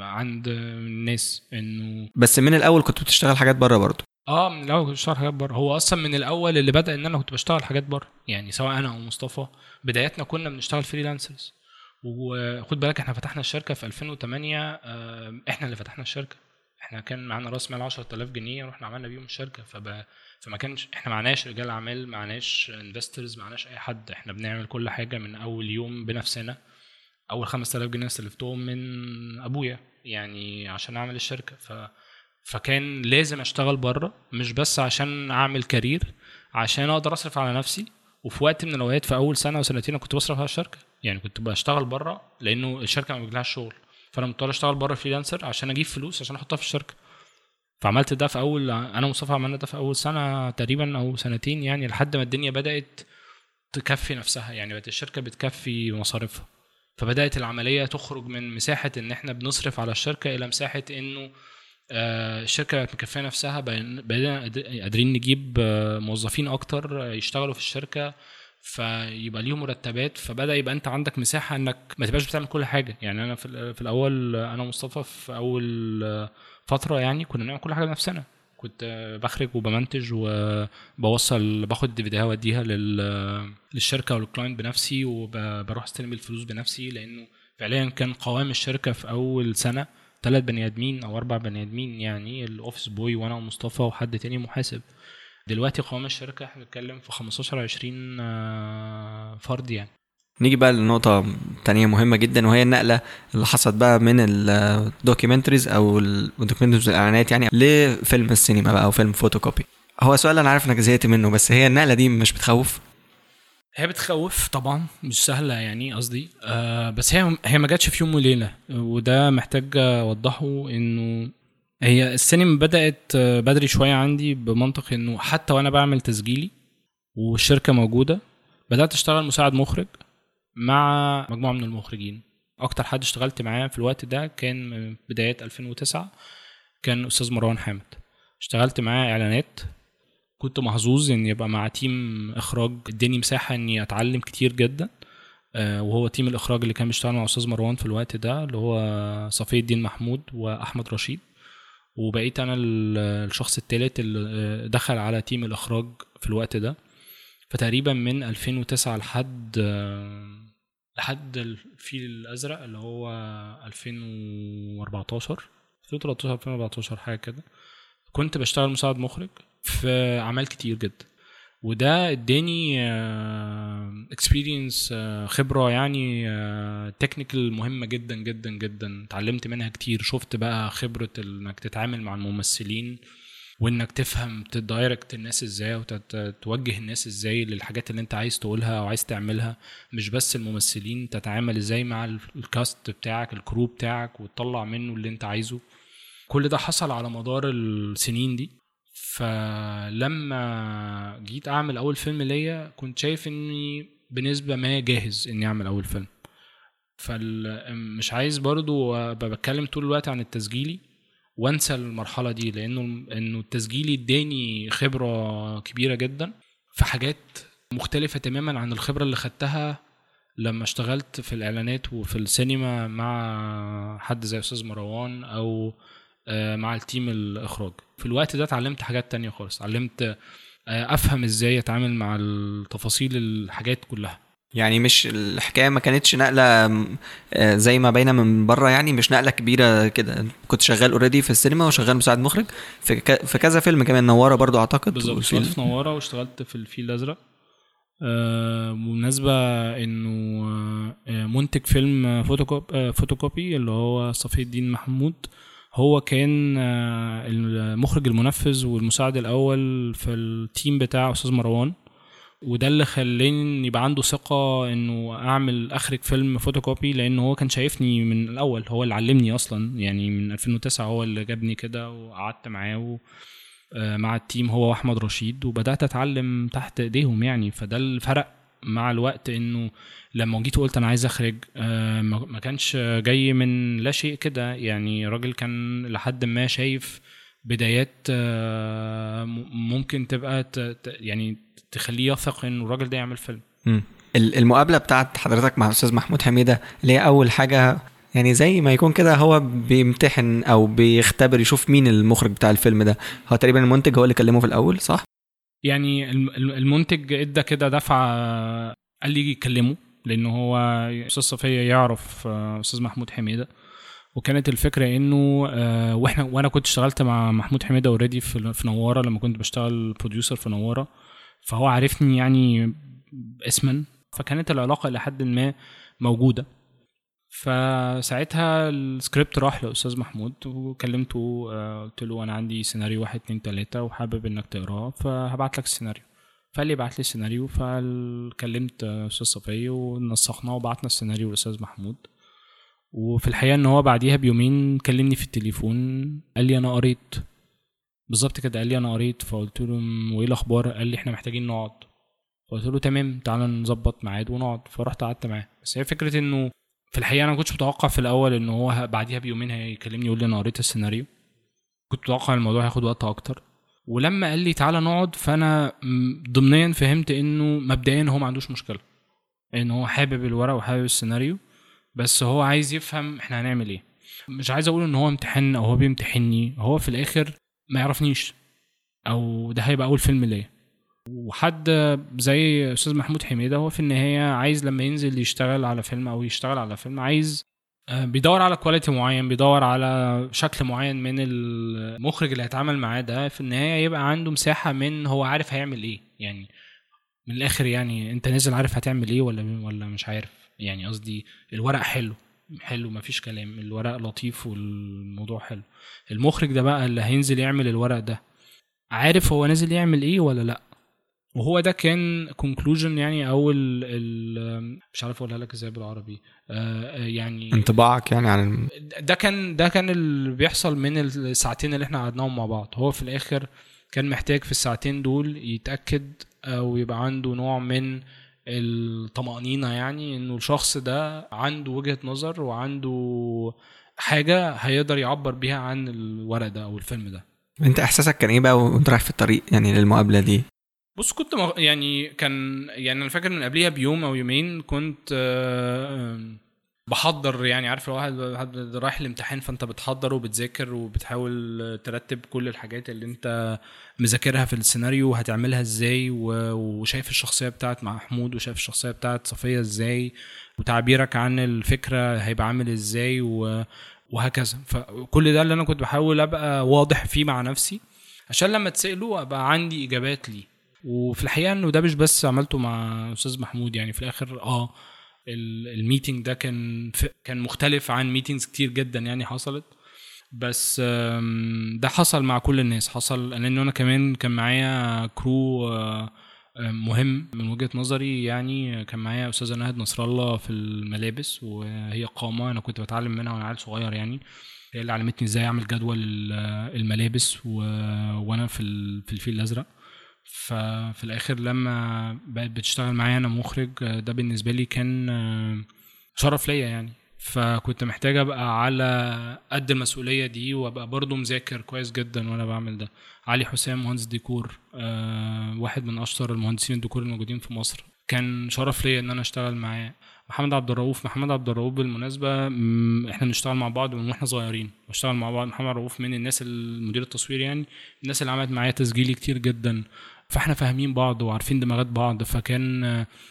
عند الناس إنه
بس من الأول كنت بتشتغل حاجات بره برضو.
آه من الأول كنت بشتغل حاجات بره. هو أصلا من الأول اللي بدأ إن أنا كنت بشتغل حاجات بره. يعني سواء أنا أو مصطفى. بداياتنا كنا بنشتغل فريلانسرز وخد بالك إحنا فتحنا الشركة في 2008 آه، إحنا اللي فتحنا الشركة. إحنا كان معانا راس مال 10000 جنيه رحنا عملنا بيهم الشركة. فب... فما كانش إحنا معناش رجال اعمال معناش investors معناش أي حد. إحنا بنعمل كل حاجة من أول يوم بنفسنا. أول 5000 جنيه استلفتهم من أبويا يعني عشان أعمل الشركة. ف فكان لازم أشتغل بره مش بس عشان أعمل career عشان أقدر أصرف على نفسي. وفي وقت من الأوقات في أول سنة وسنتين كنت بصرف على الشركة. يعني كنت بشتغل بره لأنه الشركة ما بيجيلهاش شغل. فأنا مضطر أشتغل بره freelancer عشان أجيب فلوس عشان أحطها في الشركة. فعملت ده في أول أنا ومصطفى عملنا ده في أول سنة تقريبا أو سنتين يعني لحد ما الدنيا بدأت تكفي نفسها. يعني بقت الشركة بتكفي مصاريفها. فبدأت العملية تخرج من مساحة إن إحنا بنصرف على الشركة إلى مساحة إنه الشركة بقت مكفيه نفسها بقينا بقينا قادر- قادرين نجيب آه، موظفين أكتر آه، يشتغلوا في الشركة فيبقى ليهم مرتبات فبدأ يبقى أنت عندك مساحة إنك ما تبقاش بتعمل كل حاجة. يعني أنا في, الأول آه، أنا ومصطفى في أول آه، فترة يعني كنا بنعمل كل حاجة بنفسنا. كنت آه، بخرج وبمنتج وبوصل باخد ال DVDيوهات واديها لل- للشركة ولل client بنفسي وبروح أستلم الفلوس بنفسي لأنه فعليا كان قوام الشركة في أول سنة. ثلاث بني آدمين أو أربع بني آدمين يعني ال office boy وأنا ومصطفى وحد تاني محاسب. دلوقتي قوام الشركة إحنا بنتكلم في 15 20 آه، فرد يعني.
نيجي بقى لنقطة تانية مهمة جدا وهي النقلة اللي حصلت بقى من ال documentaries أو ال documentaries الاعلانات يعني لفيلم السينما بقى أو فيلم فوتوكوبي هو سؤال أنا عارف إنك زهقت منه بس هي النقلة دي مش بتخوف؟
هي بتخوف طبعا مش سهلة يعني قصدي. آه بس هي هي ما جاتش في يوم وليلة وده محتاج أوضحه إنه هي السينما بدأت آه، بدري شوية عندي بمنطق إنه حتى وأنا بعمل تسجيلي والشركة موجودة بدأت أشتغل مساعد مخرج مع مجموعة من المخرجين. أكتر حد اشتغلت معاه في الوقت ده كان من بدايات 2009 كان أستاذ مروان حامد. اشتغلت معاه إعلانات كنت محظوظ ان يبقى مع team إخراج اداني مساحة إني أتعلم كتير جدا. آه، وهو team الإخراج اللي كان بيشتغل مع أستاذ مروان في الوقت ده اللي هو صفي الدين محمود وأحمد رشيد. وبقيت أنا ال- الشخص الثالث اللي آه، دخل على team الإخراج في الوقت ده. فتقريبا من 2009 لحد آه، لحد الفيل الأزرق اللي هو 2014 2013 2014 حاجة كده. كنت بشتغل مساعد مخرج. في أعمال كتير جدا. وده اداني experience خبرة يعني technical مهمة جدا جدا جدا. اتعلمت منها كتير. شفت بقى خبرة إنك تتعامل مع الممثلين وإنك تفهم ت direct الناس إزاي وتوجه الناس إزاي للحاجات اللي أنت عايز تقولها أو عايز تعملها. مش بس الممثلين تتعامل إزاي مع ال cast بتاعك ال crew بتاعك وتطلع منه اللي أنت عايزه. كل ده حصل على مدار السنين دي. فلما جيت أعمل أول فيلم ليا كنت شايف إني بنسبة ما جاهز إني أعمل أول فيلم. فمش عايز برضو أبقى بتكلم طول الوقت عن التسجيلي وأنسى المرحلة دي لأنه إنه التسجيلي إداني خبرة كبيرة جدا في حاجات مختلفة تماما عن الخبرة اللي خدتها لما اشتغلت في الإعلانات وفي السينما مع حد زي أستاذ مروان أو مع التيم الإخراج. في الوقت ده اتعلمت حاجات تانية خالص. اتعلمت أفهم إزاي أتعامل مع التفاصيل الحاجات كلها.
يعني مش الحكاية ما كانتش نقلة زي ما باينه من بره يعني مش نقلة كبيرة كده. كنت شغال already في السينما وشغال مساعد مخرج. في في كذا فيلم كمان نوارة برضو أعتقد
بالظبط اشتغلت في نوارة واشتغلت في الفيل الأزرق. آه بالمناسبة إنه آه منتج فيلم فوتوكوب فوتوكوبي اللي هو صفي الدين محمود. هو كان المخرج المنفذ والمساعد الأول في ال team بتاع أستاذ مروان. وده اللي خلاني يبقى عنده ثقة إنه أعمل أخرج فيلم فوتوكوبي لأنه هو كان شايفني من الأول. هو اللي علمني أصلا يعني من 2009 هو اللي جابني كده وقعدت معاه مع التيم هو وأحمد رشيد. وبدأت أتعلم تحت إيديهم يعني. فده الفرق مع الوقت إنه لما جيت وقلت أنا عايز أخرج ما كانش جاي من لا شيء كده. يعني راجل كان لحد ما شايف بدايات ممكن تبقى يعني تخليه يثق إنه الراجل ده يعمل فيلم.
المقابلة بتاعت حضرتك مع أستاذ محمود حميدة اللي هي أول حاجة يعني زي ما يكون كده هو بيمتحن أو بيختبر يشوف مين المخرج بتاع الفيلم ده. هو تقريبا المنتج هو اللي كلمه في الأول صح؟
يعني المنتج إدى كده دفعه قال لي يكلمه لأن هو أستاذ صفي يعرف أستاذ محمود حميدة. وكانت الفكرة إنه وإحنا وأنا كنت اشتغلت مع محمود حميدة already في في نوارة لما كنت بشتغل producer في نوارة. فهو عارفني يعني اسما. فكانت العلاقة إلى حد ما موجودة. فساعتها السكريبت راح لأستاذ محمود وكلمته قلت له أنا عندي سيناريو واحد اتنين تلاتة وحابب إنك تقراه فهبعت لك السيناريو. فقال لي ابعت لي السيناريو فكلمت أستاذ صفي ونسقناه وبعتنا السيناريو لأستاذ محمود. وفي الحقيقة إن هو بعديها بيومين كلمني في التليفون قال لي أنا قريت. بالظبط كده قال لي أنا قريت فقلت له وايه الأخبار؟ قال لي إحنا محتاجين نقعد. فقلت له تمام تعالى نظبط ميعاد ونقعد. فرحت قعدت معاه. بس هي فكرة إنه في الحقيقة أنا ما كنتش متوقع في الأول إن هو بعديها بيومين هيكلمني يقول لي أنا قريت السيناريو. كنت متوقع الموضوع هياخد وقت أكتر. ولما قال لي تعالى نقعد فأنا ضمنيا فهمت إنه مبدئيا هو ما عندوش مشكلة. إن هو حابب الورق وحابب السيناريو بس هو عايز يفهم إحنا هنعمل إيه. مش عايز أقول إن هو امتحن أو هو بيمتحني. هو في الآخر ما يعرفنيش. أو ده هيبقى أول فيلم ليا. وحد زي أستاذ محمود حميدة هو في النهاية عايز لما ينزل يشتغل على فيلم أو يشتغل على فيلم عايز بيدور على كواليتي معين بيدور على شكل معين من المخرج اللي هيتعامل معاه ده في النهاية يبقى عنده مساحة من هو عارف هيعمل إيه يعني من الآخر يعني أنت نازل عارف هتعمل إيه ولا ولا مش عارف يعني قصدي الورق حلو حلو مفيش كلام الورق لطيف والموضوع حلو. المخرج ده بقى اللي هينزل يعمل الورق ده عارف هو نازل يعمل إيه ولا لأ؟ وهو ده كان كونكلوجن يعني أو ال ال مش عارف أقولها لك إزاي بالعربي. آه يعني
انطباعك يعني عن
ده كان ده كان اللي بيحصل من الساعتين اللي إحنا قعدناهم مع بعض. هو في الآخر كان محتاج في الساعتين دول يتأكد أو يبقى عنده نوع من الطمأنينة يعني إنه الشخص ده عنده وجهة نظر وعنده حاجة هيقدر يعبر بيها عن الورق ده أو الفيلم ده.
أنت إحساسك كان إيه بقى وأنت رايح في الطريق يعني للمقابلة دي؟
بص كنت مغ... يعني كان يعني أنا فاكر من قبليها بيوم أو يومين كنت بحضر يعني عارف لو واحد رايح الامتحان فأنت بتحضر وبتذاكر وبتحاول ترتب كل الحاجات اللي أنت مذاكرها في السيناريو وهتعملها إزاي وشايف الشخصية بتاعت محمود وشايف الشخصية بتاعت صفية إزاي وتعبيرك عن الفكرة هيبقى عامل إزاي. وهكذا فكل ده اللي أنا كنت بحاول أبقى واضح فيه مع نفسي عشان لما تسألوا أبقى عندي إجابات ليه وفي الحقيقة إنه ده مش بس عملته مع أستاذ محمود يعني في الآخر آه ال- meeting ده كان كان مختلف عن meetings كتير جدا يعني حصلت. بس ده حصل مع كل الناس. حصل لأن أنا كمان كان معايا crew آه، مهم من وجهة نظري يعني. كان معايا أستاذة نهد نصر الله في الملابس وهي قامة أنا كنت بتعلم منها وأنا عيل صغير يعني. هي اللي علمتني إزاي أعمل جدول ال- الملابس. وأنا ال... في الفيل الأزرق. ففي الآخر لما بقت بتشتغل معايا أنا مخرج ده بالنسبة لي كان آه، شرف ليا يعني. فكنت محتاج أبقى على قد المسؤولية دي وأبقى برضو مذاكر كويس جدا وأنا بعمل ده. علي حسام مهندس ديكور آه، واحد من أشطر المهندسين الديكور الموجودين في مصر. كان شرف ليا إن أنا أشتغل معاه. محمد عبد الرؤوف محمد عبد الرؤوف بالمناسبة إحنا بنشتغل مع بعض من وإحنا صغيرين. بشتغل مع بعض محمد الرؤوف من الناس المدير التصوير يعني. الناس اللي عملت معايا تسجيلي كتير جدا. فاحنا فاهمين بعض وعارفين دماغات بعض فكان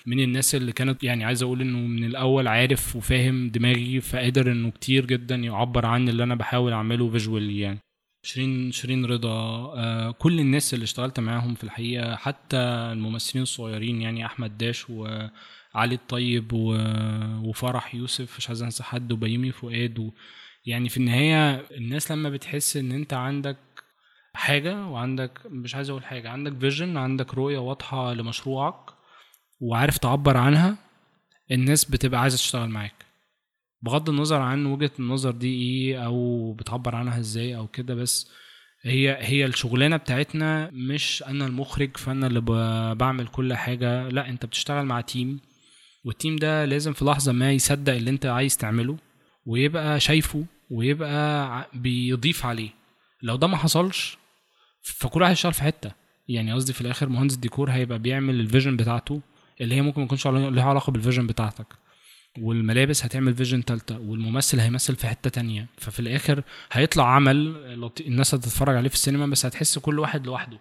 من الناس اللي كانت يعني عايز أقول إنه من الأول عارف وفاهم دماغي فقادر إنه كتير جدا يعبر عن اللي أنا بحاول أعمله فيجوالي يعني. شيرين شيرين رضا آه، كل الناس اللي اشتغلت معاهم في الحقيقة حتى الممثلين الصغيرين يعني أحمد داش وعلي الطيب وفرح يوسف مش عايز أنسى حد وبيومي فؤاد و يعني في النهاية الناس لما بتحس إن أنت عندك حاجة وعندك مش عايز أقول حاجة عندك فيجن عندك رؤية واضحة لمشروعك وعارف تعبر عنها الناس بتبقى عايزة تشتغل معاك. بغض النظر عن وجهة النظر دي إيه أو بتعبر عنها إزاي أو كده بس هي هي الشغلانة بتاعتنا مش أنا المخرج فأنا اللي بعمل كل حاجة لا أنت بتشتغل مع team وال team ده لازم في لحظة ما يصدق اللي أنت عايز تعمله ويبقى شايفه ويبقى بيضيف عليه. لو ده ما حصلش فكل واحد يشتغل في حتة. يعني قصدي في الآخر مهندس ديكور هيبقى بيعمل ال vision بتاعته اللي هي ممكن ما يكونش لها علاقة بال vision بتاعتك. والملابس هتعمل vision تالتة والممثل هيمثل في حتة تانية. ففي الآخر هيطلع عمل الناس هتتفرج عليه في السينما بس هتحس كل واحد لوحده.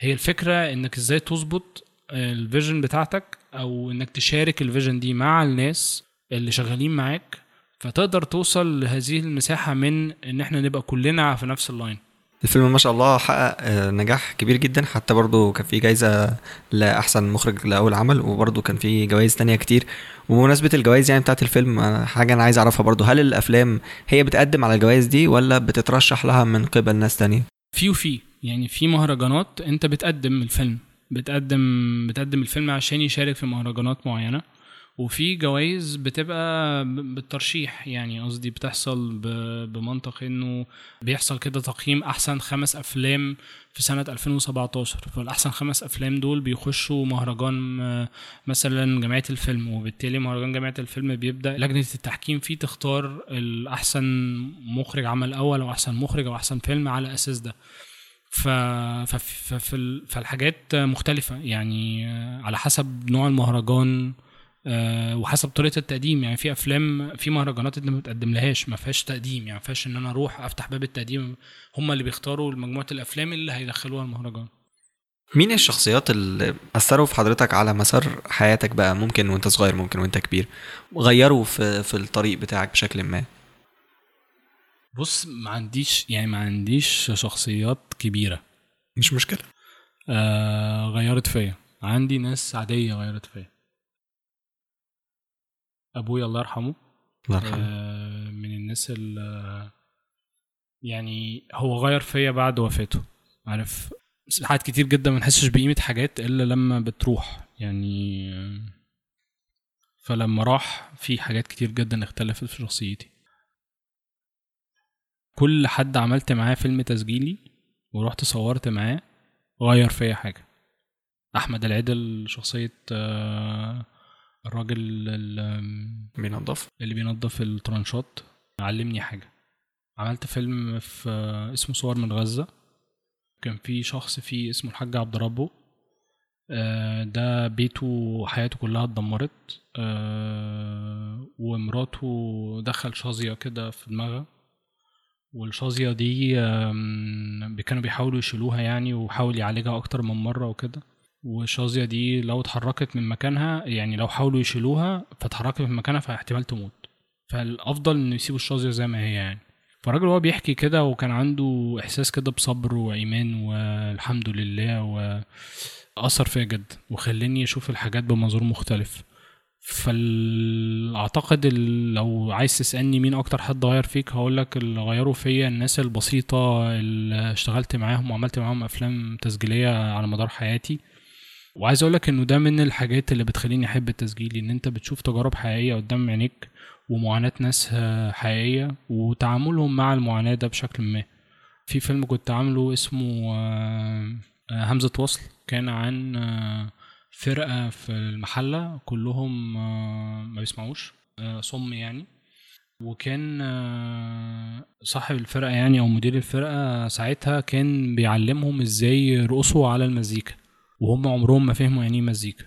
هي الفكرة إنك إزاي تظبط ال vision بتاعتك أو إنك تشارك ال vision دي مع الناس اللي شغالين معاك فتقدر توصل لهذه المساحة من إن إحنا نبقى كلنا في نفس ال line
الفيلم ما شاء الله حقق آه، نجاح كبير جدا. حتى برضه كان في جايزة لأحسن مخرج لأول عمل وبرضه كان في جوائز تانية كتير. وبمناسبة الجوائز يعني بتاعت الفيلم آه، حاجة أنا عايز أعرفها برضه هل الأفلام هي بتقدم على الجوائز دي ولا بتترشح لها من قبل ناس تانية؟
في وفي. يعني في مهرجانات أنت بتقدم الفيلم. بتقدم بتقدم الفيلم عشان يشارك في مهرجانات معينة. وفي جوائز بتبقى بالترشيح يعني قصدي بتحصل بمنطق إنه بيحصل كده تقييم أحسن خمس أفلام في سنة 2017 فالأحسن خمس أفلام دول بيخشوا مهرجان آه، مثلا جمعية الفيلم وبالتالي مهرجان جمعية الفيلم بيبدأ لجنة التحكيم فيه تختار الأحسن مخرج عمل أول أو أحسن مخرج أو أحسن فيلم على أساس ده. ف... فالحاجات مختلفة يعني آه، على حسب نوع المهرجان آه، وحسب طريقة التقديم يعني في أفلام في مهرجانات أنت ما بتقدم لهاش ما فيهاش تقديم يعني ما فيهاش إن أنا أروح أفتح باب التقديم هم اللي بيختاروا مجموعة الأفلام اللي هيدخلوها المهرجان.
مين الشخصيات اللي أثروا في حضرتك على مسار حياتك بقى؟ ممكن وأنت صغير ممكن وأنت كبير غيروا في في الطريق بتاعك بشكل ما؟
بص ما عنديش يعني ما عنديش شخصيات كبيرة.
مش مشكلة.
آه غيرت فيا. عندي ناس عادية غيرت فيا. أبويا الله يرحمه
الله يرحمه.
آه، من الناس اللي يعني هو غير فيا بعد وفاته عارف؟ حاجات كتير جدا ما نحسش بقيمة حاجات إلا لما بتروح يعني آه، فلما راح في حاجات كتير جدا اختلفت في شخصيتي. كل حد عملت معاه فيلم تسجيلي ورحت صورت معاه غير فيا حاجة. أحمد العدل شخصية آه، الراجل ال-
بينضف
اللي بينظف الترانشات. علمني حاجة. عملت فيلم في اسمه صور من غزة. كان في شخص فيه اسمه الحاج عبد ربه. آه، ده بيته وحياته كلها اتدمرت. آه، ومراته دخل شظية كده في دماغها. والشظية دي كانوا بيحاولوا يشيلوها يعني وحاول يعالجها أكتر من مرة وكده. والشظية دي لو اتحركت من مكانها يعني لو حاولوا يشيلوها فاتحركت من مكانها فاحتمال تموت. فالأفضل إنه يسيبوا الشظية زي ما هي يعني. فالراجل هو بيحكي كده وكان عنده إحساس كده بصبر وإيمان والحمد لله وأثر فيا جدا وخلاني أشوف الحاجات بمنظور مختلف. فأعتقد لو عايز تسألني مين أكتر حد غير فيك هقول لك اللي غيروا فيا الناس البسيطة اللي اشتغلت معاهم وعملت معاهم أفلام تسجيلية على مدار حياتي. وعايز أقول لك انه ده من الحاجات اللي بتخليني احب التسجيل ان انت بتشوف تجارب حقيقية قدام عينيك ومعاناة ناس حقيقية وتعاملهم مع المعاناة ده بشكل ما. في فيلم كنت عامله اسمه آه، آه، همزة وصل كان عن آه، فرقة في المحلة كلهم ما بيسمعوش صم يعني. وكان صاحب الفرقة يعني أو مدير الفرقة ساعتها كان بيعلمهم إزاي يرقصوا على المزيكا. وهم عمرهم ما فهموا يعني إيه مزيكا.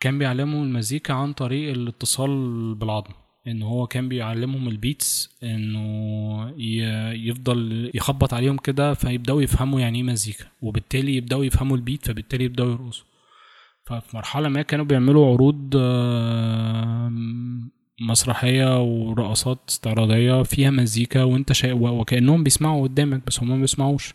كان بيعلمهم المزيكا عن طريق الاتصال بالعظم إن هو كان بيعلمهم البيتس إنه يفضل يخبط عليهم كده فيبدأوا يفهموا يعني إيه مزيكا وبالتالي يبدأوا يفهموا البيت فبالتالي يبدأوا يرقصوا. ففي مرحلة ما كانوا بيعملوا عروض مسرحية ورقصات استعراضية فيها مزيكا وأنت شا... وكأنهم بيسمعوا قدامك بس هم ما بيسمعوش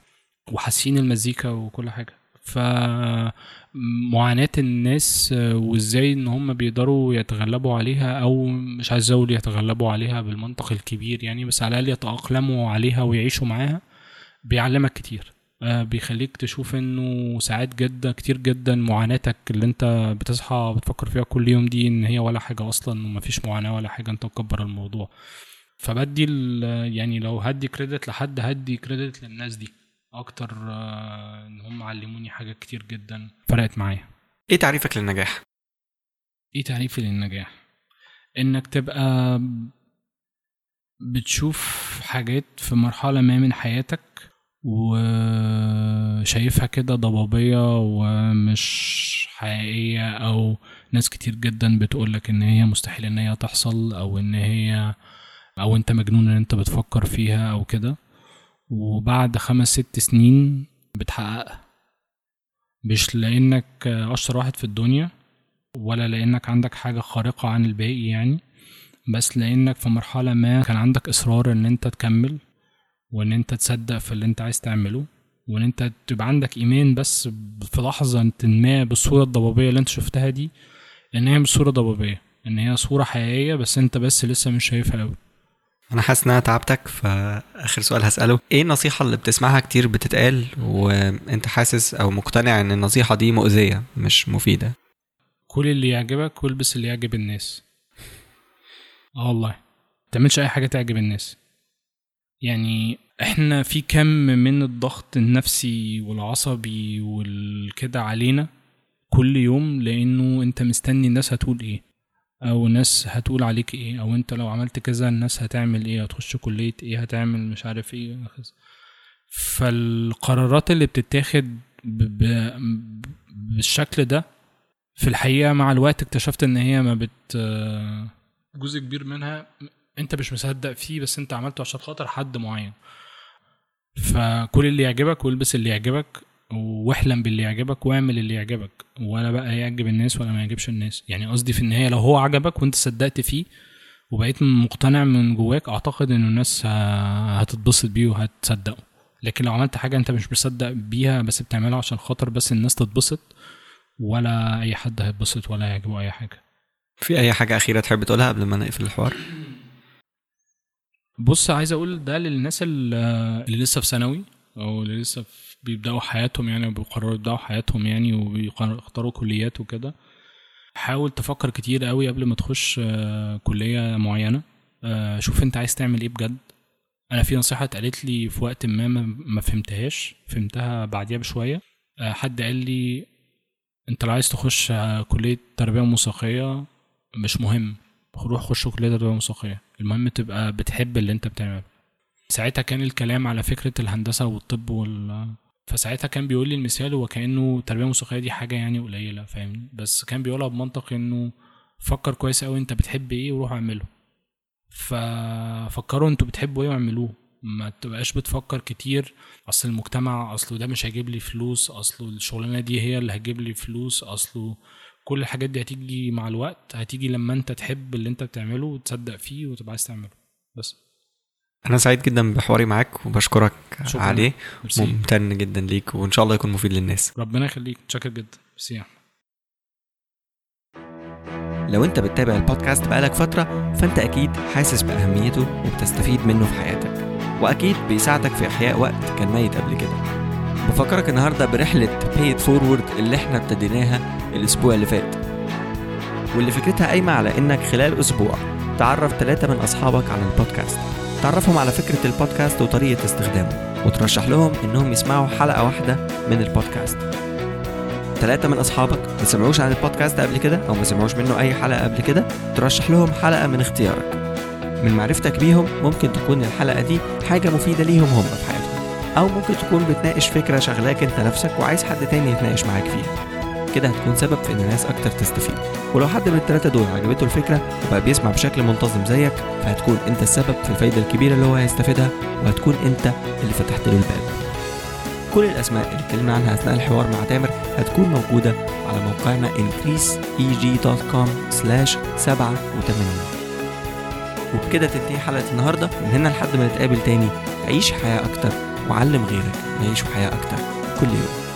وحاسين المزيكا وكل حاجة. فمعاناة الناس وإزاي إن هم بيقدروا يتغلبوا عليها أو مش عايز أقول يتغلبوا عليها بالمنطق الكبير يعني بس على الأقل يتأقلموا عليها ويعيشوا معاها بيعلمك كتير. آه، بيخليك تشوف إنه ساعات جدا كتير جدا معاناتك اللي أنت بتصحى بتفكر فيها كل يوم دي إن هي ولا حاجة أصلا ومفيش معاناة ولا حاجة أنت مكبر الموضوع. فبدي يعني لو هدي كريدت لحد هدي كريدت للناس دي. أكتر آه، إن هم علموني حاجات كتير جدا. فرقت معايا.
إيه تعريفك للنجاح؟
إيه تعريفي للنجاح؟ إنك تبقى بتشوف حاجات في مرحلة ما من حياتك وشايفها كده ضبابية ومش حقيقية أو ناس كتير جدا بتقولك إن هي مستحيل إن هي تحصل أو إن هي أو أنت مجنون إن أنت بتفكر فيها أو كده. وبعد خمس ست سنين بتحققها. مش لأنك أشطر واحد في الدنيا ولا لأنك عندك حاجة خارقة عن الباقي يعني بس لأنك في مرحلة ما كان عندك إصرار إن أنت تكمل وإن أنت تصدق في اللي أنت عايز تعمله وإن أنت تبقى عندك إيمان بس في لحظة ما بالصورة الضبابية اللي أنت شفتها دي إن هي مش صورة ضبابية إن هي صورة حقيقية بس أنت بس لسه مش شايفها قوي
أنا حاسس إن أنا تعبتك فآخر سؤال هسأله. إيه النصيحة اللي بتسمعها كتير بتتقال وأنت حاسس أو مقتنع إن النصيحة دي مؤذية مش مفيدة؟
كل اللي يعجبك والبس اللي يعجب الناس. آه والله. تعملش أي حاجة تعجب الناس. يعني إحنا في كم من الضغط النفسي والعصبي والكده علينا كل يوم لأنه أنت مستني الناس هتقول إيه. أو ناس هتقول عليك إيه أو أنت لو عملت كذا الناس هتعمل إيه هتخش كلية إيه هتعمل مش عارف إيه فالقرارات اللي بتتاخد بالشكل ده في الحقيقة مع الوقت اكتشفت إن هي ما بت جزء كبير منها أنت مش مصدق فيه بس أنت عملته عشان خاطر حد معين. فكل اللي يعجبك والبس اللي يعجبك واحلم باللي يعجبك واعمل اللي يعجبك ولا بقى يعجب الناس ولا ما يعجبش الناس. يعني قصدي في النهاية لو هو عجبك وانت صدقت فيه وبقيت مقتنع من جواك أعتقد ان الناس هتتبسط بيه وهتصدقه. لكن لو عملت حاجة أنت مش مصدق بيها بس بتعملها عشان خاطر بس الناس تتبسط ولا أي حد هيتبسط ولا يعجبه أي حاجة.
في أي حاجة أخيرة تحب تقولها قبل ما نقفل الحوار؟
بص عايز أقول ده للناس اللي لسه في ثانوي أو اللي لسه بيبدأوا حياتهم يعني وبيقرروا يبدأوا حياتهم يعني وبيختاروا كليات وكده. حاول تفكر كتير قوي قبل ما تخش آه، كلية معينة. آه، شوف انت عايز تعمل إيه بجد. أنا في نصيحة اتقالت لي في وقت ما ما فهمتهاش فهمتها بعديها بشوية. آه، حد قال لي انت لو عايز تخش كلية تربية موسيقيه مش مهم. روح خش كلية تربية موسيقيه المهم تبقى بتحب اللي انت بتعمله. ساعتها كان الكلام على فكرة الهندسة والطب وال فساعتها كان بيقول لي المثال هو كانه التربيه الموسيقيه دي حاجة يعني قليلة فاهمني بس كان بيقولها بمنطق إنه فكر كويس قوي أنت بتحب إيه وروح اعمله. ففكروا أنتوا بتحبوا إيه واعملوه. ما تبقاش بتفكر كتير أصل المجتمع اصله ده مش هيجيب لي فلوس اصله الشغلانة دي هي اللي هتجيب لي فلوس اصله كل الحاجات دي هتيجي مع الوقت هتيجي لما أنت تحب اللي أنت بتعمله وتصدق فيه وتبقى عايز تعمله. بس.
أنا سعيد جدا بحواري معاك وبشكرك
شكراً.
عليه. ممتن جدا ليك وإن شاء الله يكون مفيد للناس.
ربنا يخليك. متشكر جدا. أحمد.
لو أنت بتتابع البودكاست بقالك فترة فأنت أكيد حاسس بأهميته وبتستفيد منه في حياتك وأكيد بيساعدك في إحياء وقت كان ميت قبل كده. بفكرك برحلة Pay It Forward اللي إحنا ابتديناها الأسبوع اللي فات. واللي فكرتها قايمة على إنك خلال أسبوع تعرف ثلاثة من أصحابك على البودكاست. تعرفهم على فكرة البودكاست وطريقة استخدامه وترشح لهم إنهم يسمعوا حلقة واحدة من البودكاست. ثلاثة من أصحابك ما سمعوش عن البودكاست قبل كده أو ما سمعوش منه أي حلقة قبل كده؟ ترشح لهم حلقة من اختيارك. من معرفتك بيهم ممكن تكون الحلقة دي حاجة مفيدة ليهم هم في حياتهم أو ممكن تكون بتناقش فكرة شغلاك أنت نفسك وعايز حد تاني يتناقش معاك فيها. كده هتكون سبب في إن ناس أكتر تستفيد. ولو حد من الثلاثة دول عجبته الفكرة وبقى بيسمع بشكل منتظم زيك فهتكون أنت السبب في الفايدة الكبيرة اللي هو هيستفيدها وهتكون أنت اللي فتحت له الباب. كل الأسماء اللي اتكلمنا عنها أثناء الحوار مع تامر هتكون موجودة على موقعنا increaseeg.com 87 وبكده تنتهي حلقة النهاردة. من هنا لحد ما نتقابل تاني عيش حياة أكتر وعلم غيرك يعيشوا حياة أكتر. كل يوم.